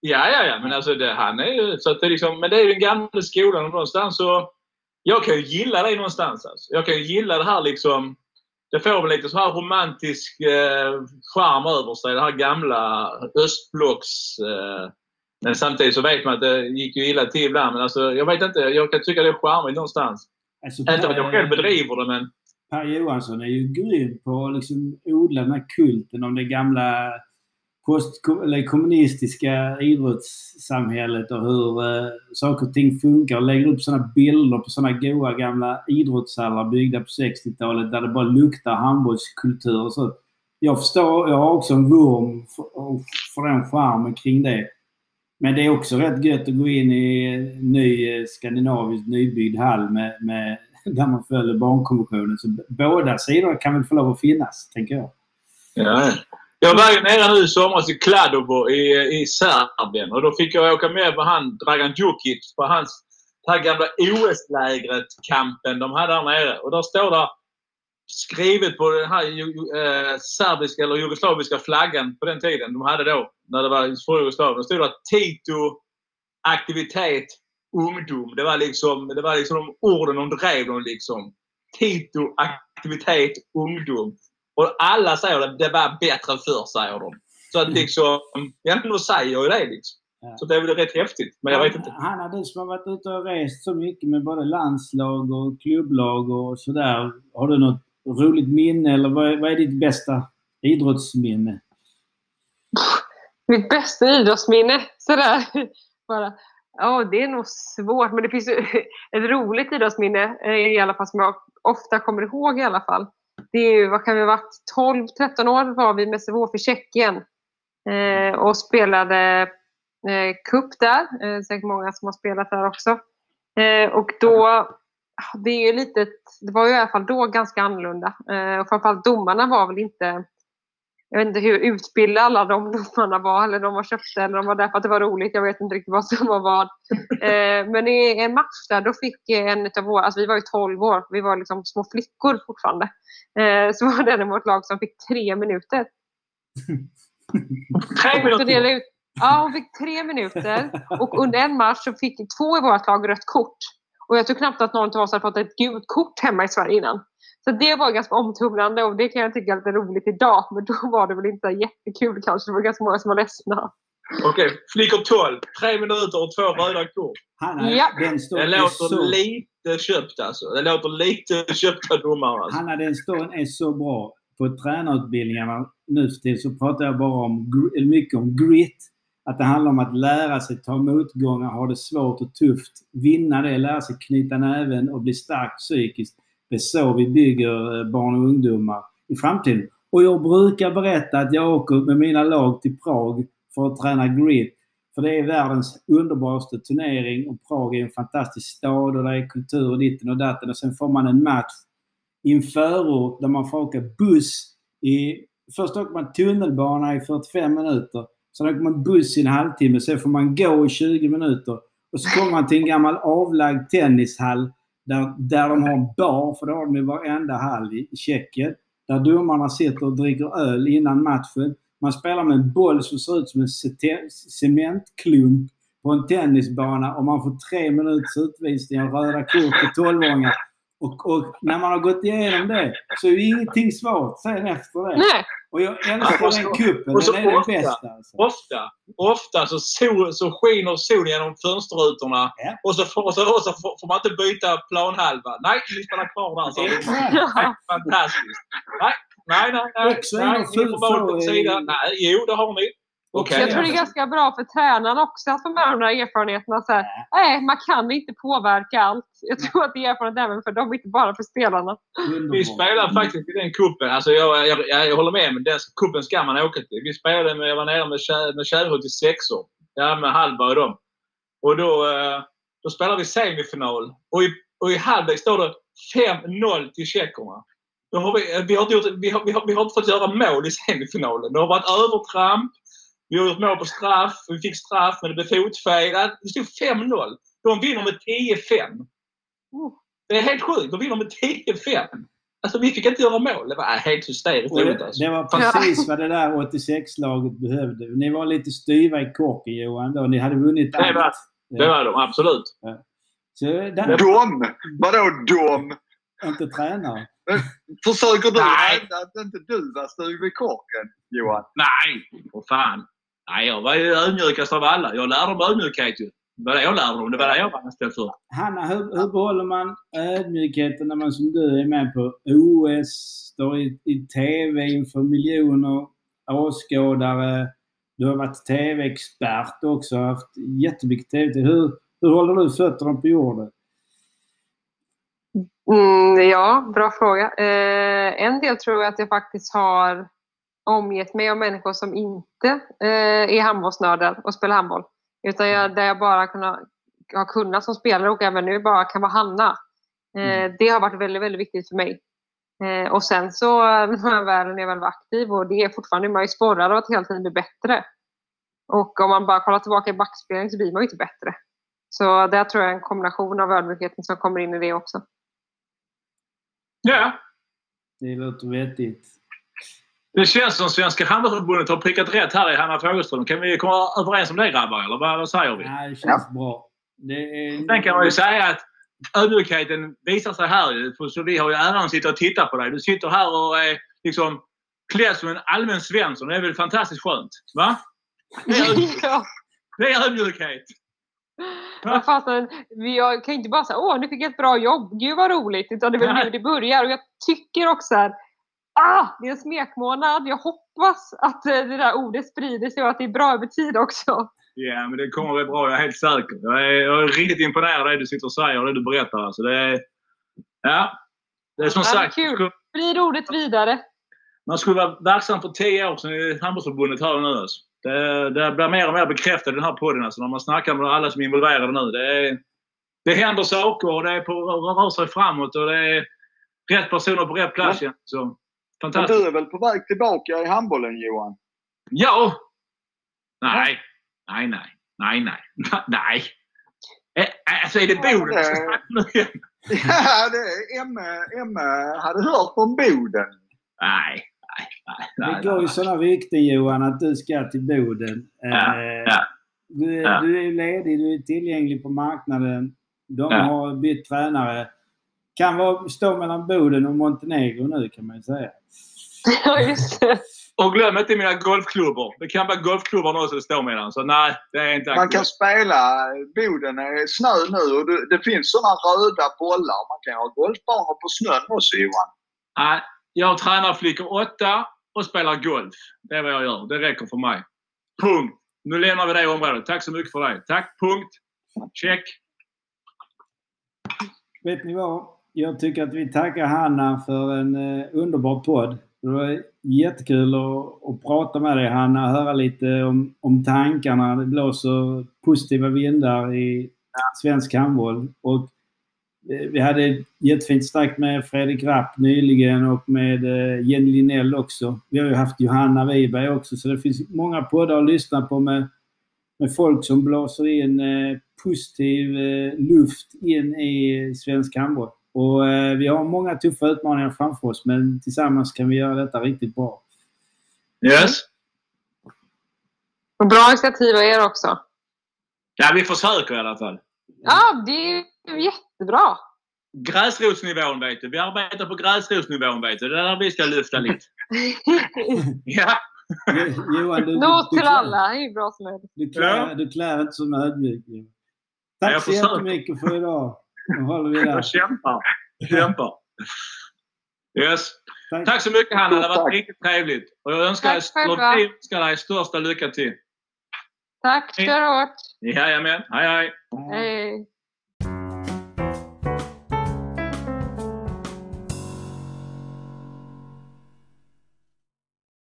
Ja, ja, ja. Men alltså det, han är ju... Så att det är liksom, men det är ju den gamla skolan och någonstans så... Jag kan ju gilla det någonstans. Alltså. Jag kan ju gilla det här liksom... Det får väl lite så här romantisk eh, charm över sig. Det här gamla östblocks... Eh, men samtidigt så vet man att det gick ju illa till ibland. Men alltså, jag vet inte. Jag kan tycka det är charmigt någonstans. Alltså, Inte att jag själv bedriver det, men... Per Johansson är ju grym på att liksom odla den här kulten om det gamla post, eller kommunistiska idrottssamhället och hur eh, saker och ting funkar. Och lägger upp sådana bilder på sådana goa gamla idrottshallar byggda på 60-talet där det bara luktar handbollskultur och så. Jag förstår, jag har också en vurm för, för den charmen kring det. Men det är också rätt gött att gå in i en ny eh, skandinavisk nybyggd hall med, med, <laughs> där man följer barnkonventionen. Så båda sidorna kan väl få lov att finnas, tänker jag. Ja. Jag var ju nere nu i somras i Kladovo i, i Serbien och då fick jag åka med på han Dragan Djukic på hans det här gamla OS-lägret, kampen de hade där nere. Och där står det skrivet på den här ju- eh, serbiska eller jugoslaviska flaggan på den tiden de hade då, när det var för Jugoslavien. Då stod det Tito, aktivitet, ungdom. Det var liksom, det var liksom de orden de drev dem liksom. Tito, aktivitet, ungdom. Och alla säger det, det var bättre förr, säger de. Så att liksom, ja men de säger ju det liksom. Ja. Så det är väl rätt häftigt. Men jag vet inte. Hanna, du som har varit ute och rest så mycket med både landslag och klubblag och sådär. Har du något roligt minne eller vad är, vad är ditt bästa idrottsminne? Mitt bästa idrottsminne. Sådär. <laughs> Bara. Ja, det är nog svårt. Men det finns ju <laughs> ett roligt idrottsminne eh, i alla fall som jag ofta kommer ihåg i alla fall. Det är ju, vad kan vi ha varit, 12-13 år var vi med Sävehof i Tjeckien. Eh, och spelade eh, cup där. Eh, säkert många som har spelat där också. Eh, och då, det är ju lite, det var ju i alla fall då ganska annorlunda. Eh, och framförallt domarna var väl inte jag vet inte hur utbildade alla de domarna var, eller de var köpta, eller de var där för att det var roligt. Jag vet inte riktigt vad som var vad. <laughs> Eh, men i en match där, då fick en utav våra, alltså vi var ju 12 år, vi var liksom små flickor fortfarande. Eh, så var det en vårt lag som fick tre minuter. Tre minuter. ut, ja, hon fick tre minuter. Och under en match så fick två i vårt lag rött kort. Och jag tror knappt att någon av oss hade fått ett gult kort hemma i Sverige innan. Så det var ganska omtumlande och det kan jag tycka är lite roligt idag. Men då var det väl inte jättekul kanske. Det var ganska många som var ledsna. Okej, flickor 12. Tre minuter och två röda kort. Hanna, Ja. den Det låter så... lite köpt alltså. Det låter lite <laughs> köpta domare alltså. Hanna, den storyn är så bra. På tränarutbildningarna nu för tiden så pratar jag bara om, mycket om grit. Att det handlar om att lära sig ta motgångar, ha det svårt och tufft, vinna det, lära sig knyta näven och bli stark psykiskt. Det är så vi bygger eh, barn och ungdomar i framtiden. Och jag brukar berätta att jag åker med mina lag till Prag för att träna grit. För det är världens underbaraste turnering och Prag är en fantastisk stad och det är kultur och ditten och datten. Och sen får man en match i en förort där man får åka buss i... Först åker man tunnelbana i 45 minuter. Sen åker man buss i en halvtimme. Sen får man gå i 20 minuter. Och så kommer man till en gammal avlagd tennishall där, där de har bar, för det har de i varenda hall i, Tjeckien. Där domarna sitter och dricker öl innan matchen. Man spelar med en boll som ser ut som en cementklump på en tennisbana och man får tre minuters utvisning och röda kort till 12-åringar. Och, och när man har gått igenom det så är ju ingenting svårt sen efter det. Nej, Och jag älskar Och så- den kuppen. Den är den ofta. bästa. Alltså. Ofta, ofta så, sol, så skiner solen genom fönsterrutorna Ja. och så, får, och så, och så får, får man inte byta planhalva. Nej, vi spelar kvar där. Så. Exakt. Nej, fantastiskt. Nej, nej, nej. nej, Också nej, en ni full får vara på flow i- sidan. Nej, jo, det har ni. Okej. Jag tror det är ganska bra för tränarna också att de har de där erfarenheterna. Så här, nej, man kan inte påverka allt. Jag tror att det är erfarenhet även för dem, inte bara för spelarna. Vi spelade faktiskt i den kuppen. Alltså jag, jag, jag, jag håller med, men den kuppen ska man åka till. Vi spelade med, jag var nere med, med Kärrhult i sexor. Ja, med Hallberg och dem. Och då, eh, då spelade vi semifinal. Och i, och i halvlek står det 5-0 till tjeckerna. Då har vi, eh, vi, har gjort, vi, har, vi, har, vi har inte fått göra mål i semifinalen. Det har varit övertramp. Vi har gjort mål på straff. Vi fick straff, men det blev fotfel. Ja, Det stod 5-0. De vinner med 10-5. Det är helt sjukt. De vinner med 10-5. Alltså vi fick inte göra mål. Det var helt hysteriskt roligt det, alltså. det var precis vad det där 86-laget behövde. Ni var lite styva i korken Johan då. Ni hade vunnit Det var- allt. Det var de, absolut. Så där, Dom! Vadå dom? inte tränare. Försöker du Nej. hävda att inte du var styv i korken, Johan? Nej, för fan. Nej, jag var ju ödmjukast av alla. Jag lärde dem ödmjukhet ju. Det var det jag lärde dem. Det var det jag var anställd för. Hanna, hur, hur behåller man ödmjukheten när man som du är med på OS, står i, i TV inför miljoner åskådare. Du har varit TV-expert också, haft jättemycket TV. Hur, hur håller du fötterna på jorden? Mm, ja, bra fråga. Eh, en del tror jag att jag faktiskt har omgett mig av människor som inte eh, är handbollsnördar och spelar handboll. Utan jag, där jag bara kunnat, har kunnat som spelare och även nu bara kan vara Hanna. Eh, det har varit väldigt, väldigt viktigt för mig. Eh, och sen så <laughs> när jag väl, när jag väl var aktiv och det är fortfarande, man är sporrad av att hela tiden bli bättre. Och om man bara kollar tillbaka i backspegeln så blir man ju inte bättre. Så där tror jag en kombination av ödmjukheten som kommer in i det också. Ja. Det låter vettigt. Det känns som Svenska Handbollsförbundet har prickat rätt här i Hanna Fogelström. Kan vi komma överens om det grabbar? Eller vad, vad säger vi? Ja, det känns bra. Det är... Sen kan man ju säga att ödmjukheten visar sig här. För Så vi har ju äran att sitta och titta på dig. Du sitter här och är liksom klädd som en allmän Svensson. Det är väl fantastiskt skönt? Va? Det är, ödmjuk- ja. det är ödmjukhet. Jag fattar. Vi- Jag kan inte bara säga åh, nu fick jag ett bra jobb. Gud vad roligt. Utan det är väl Nej. nu det börjar. Och jag tycker också här, ah, det är en smekmånad. Jag hoppas att eh, det där ordet sprider sig och att det är bra över tid också. Ja, men det kommer bli bra. Jag är helt säker. Jag är, jag är riktigt imponerad av det du sitter och säger och det du berättar. Alltså, det är, ja. Det är som Ja, det är sagt, kul. Sprid ordet vidare. man skulle vara verksam för tio år sedan i Handbollsförbundet här nu. Alltså. Det, det blir mer och mer bekräftat i den här podden alltså, när man snackar med alla som är involverade nu. Det, är, det händer saker och det är på, rör sig framåt och det är rätt personer på rätt plats. igen. Så, Men fantastiskt. du är väl på väg tillbaka i handbollen, Johan? Ja! Nej. Nej, nej. Nej, nej. <laughs> Nej. Eh, Alltså är det Boden ska snacka nu igen? <laughs> Ja, det är Emme, Emme hade hört om Boden. Nej. Nej, nej, nej. Det går ju sådana rykten Johan att du ska till Boden. Ja, Eh, ja. Du, Ja. du är ledig, du är tillgänglig på marknaden. De Ja. har bytt tränare. Kan vara, stå mellan Boden och Montenegro nu kan man ju säga. <laughs> Ja, just det. Och glöm inte mina golfklubbor. Det kan vara golfklubbarna också det står mellan. Så nej, det är inte Man kan aktuellt. spela, Boden är snö nu och det, det finns sådana röda bollar. Man kan ha golfbanor på snön också, Johan. Nej, jag tränar flickor åtta och spelar golf. Det är vad jag gör. Det räcker för mig. Punkt. Nu lämnar vi det området. Tack så mycket för det. Tack. Punkt. Check. Vet ni vad? Jag tycker att vi tackar Hanna för en eh, underbar podd. Det var jättekul att, att prata med dig Hanna, höra lite om, om tankarna. Det blåser positiva vindar i svensk handboll. Och eh, vi hade jättefint snack med Fredrik Rapp nyligen och med eh, Jenny Linell också. Vi har ju haft Johanna Wiberg också så det finns många poddar att lyssna på med, med folk som blåser in eh, positiv luft in i svensk handboll. Och eh, vi har många tuffa utmaningar framför oss men tillsammans kan vi göra detta riktigt bra. Yes. Och bra initiativ av er också. Ja, vi försöker i alla fall. Ja, det är ju jättebra. gräsrotsnivån vet du. Vi arbetar på gräsrotsnivån vet du. Det är där vi ska lyfta lite. <laughs> Ja. Jo- Johan, du, Något du, till alla är bra som helst. Du klär, du klär inte som ödmjuk. Ja, Tack så jättemycket för idag. Nu håller vi där. Jag kämpar. Kämpar. Yes. Tack. Tack så mycket Hanna. Det har varit riktigt trevligt. Och jag önskar dig, önskar dig största lycka till. Tack, kör hårt. Jajamän. Hej hej. Hej.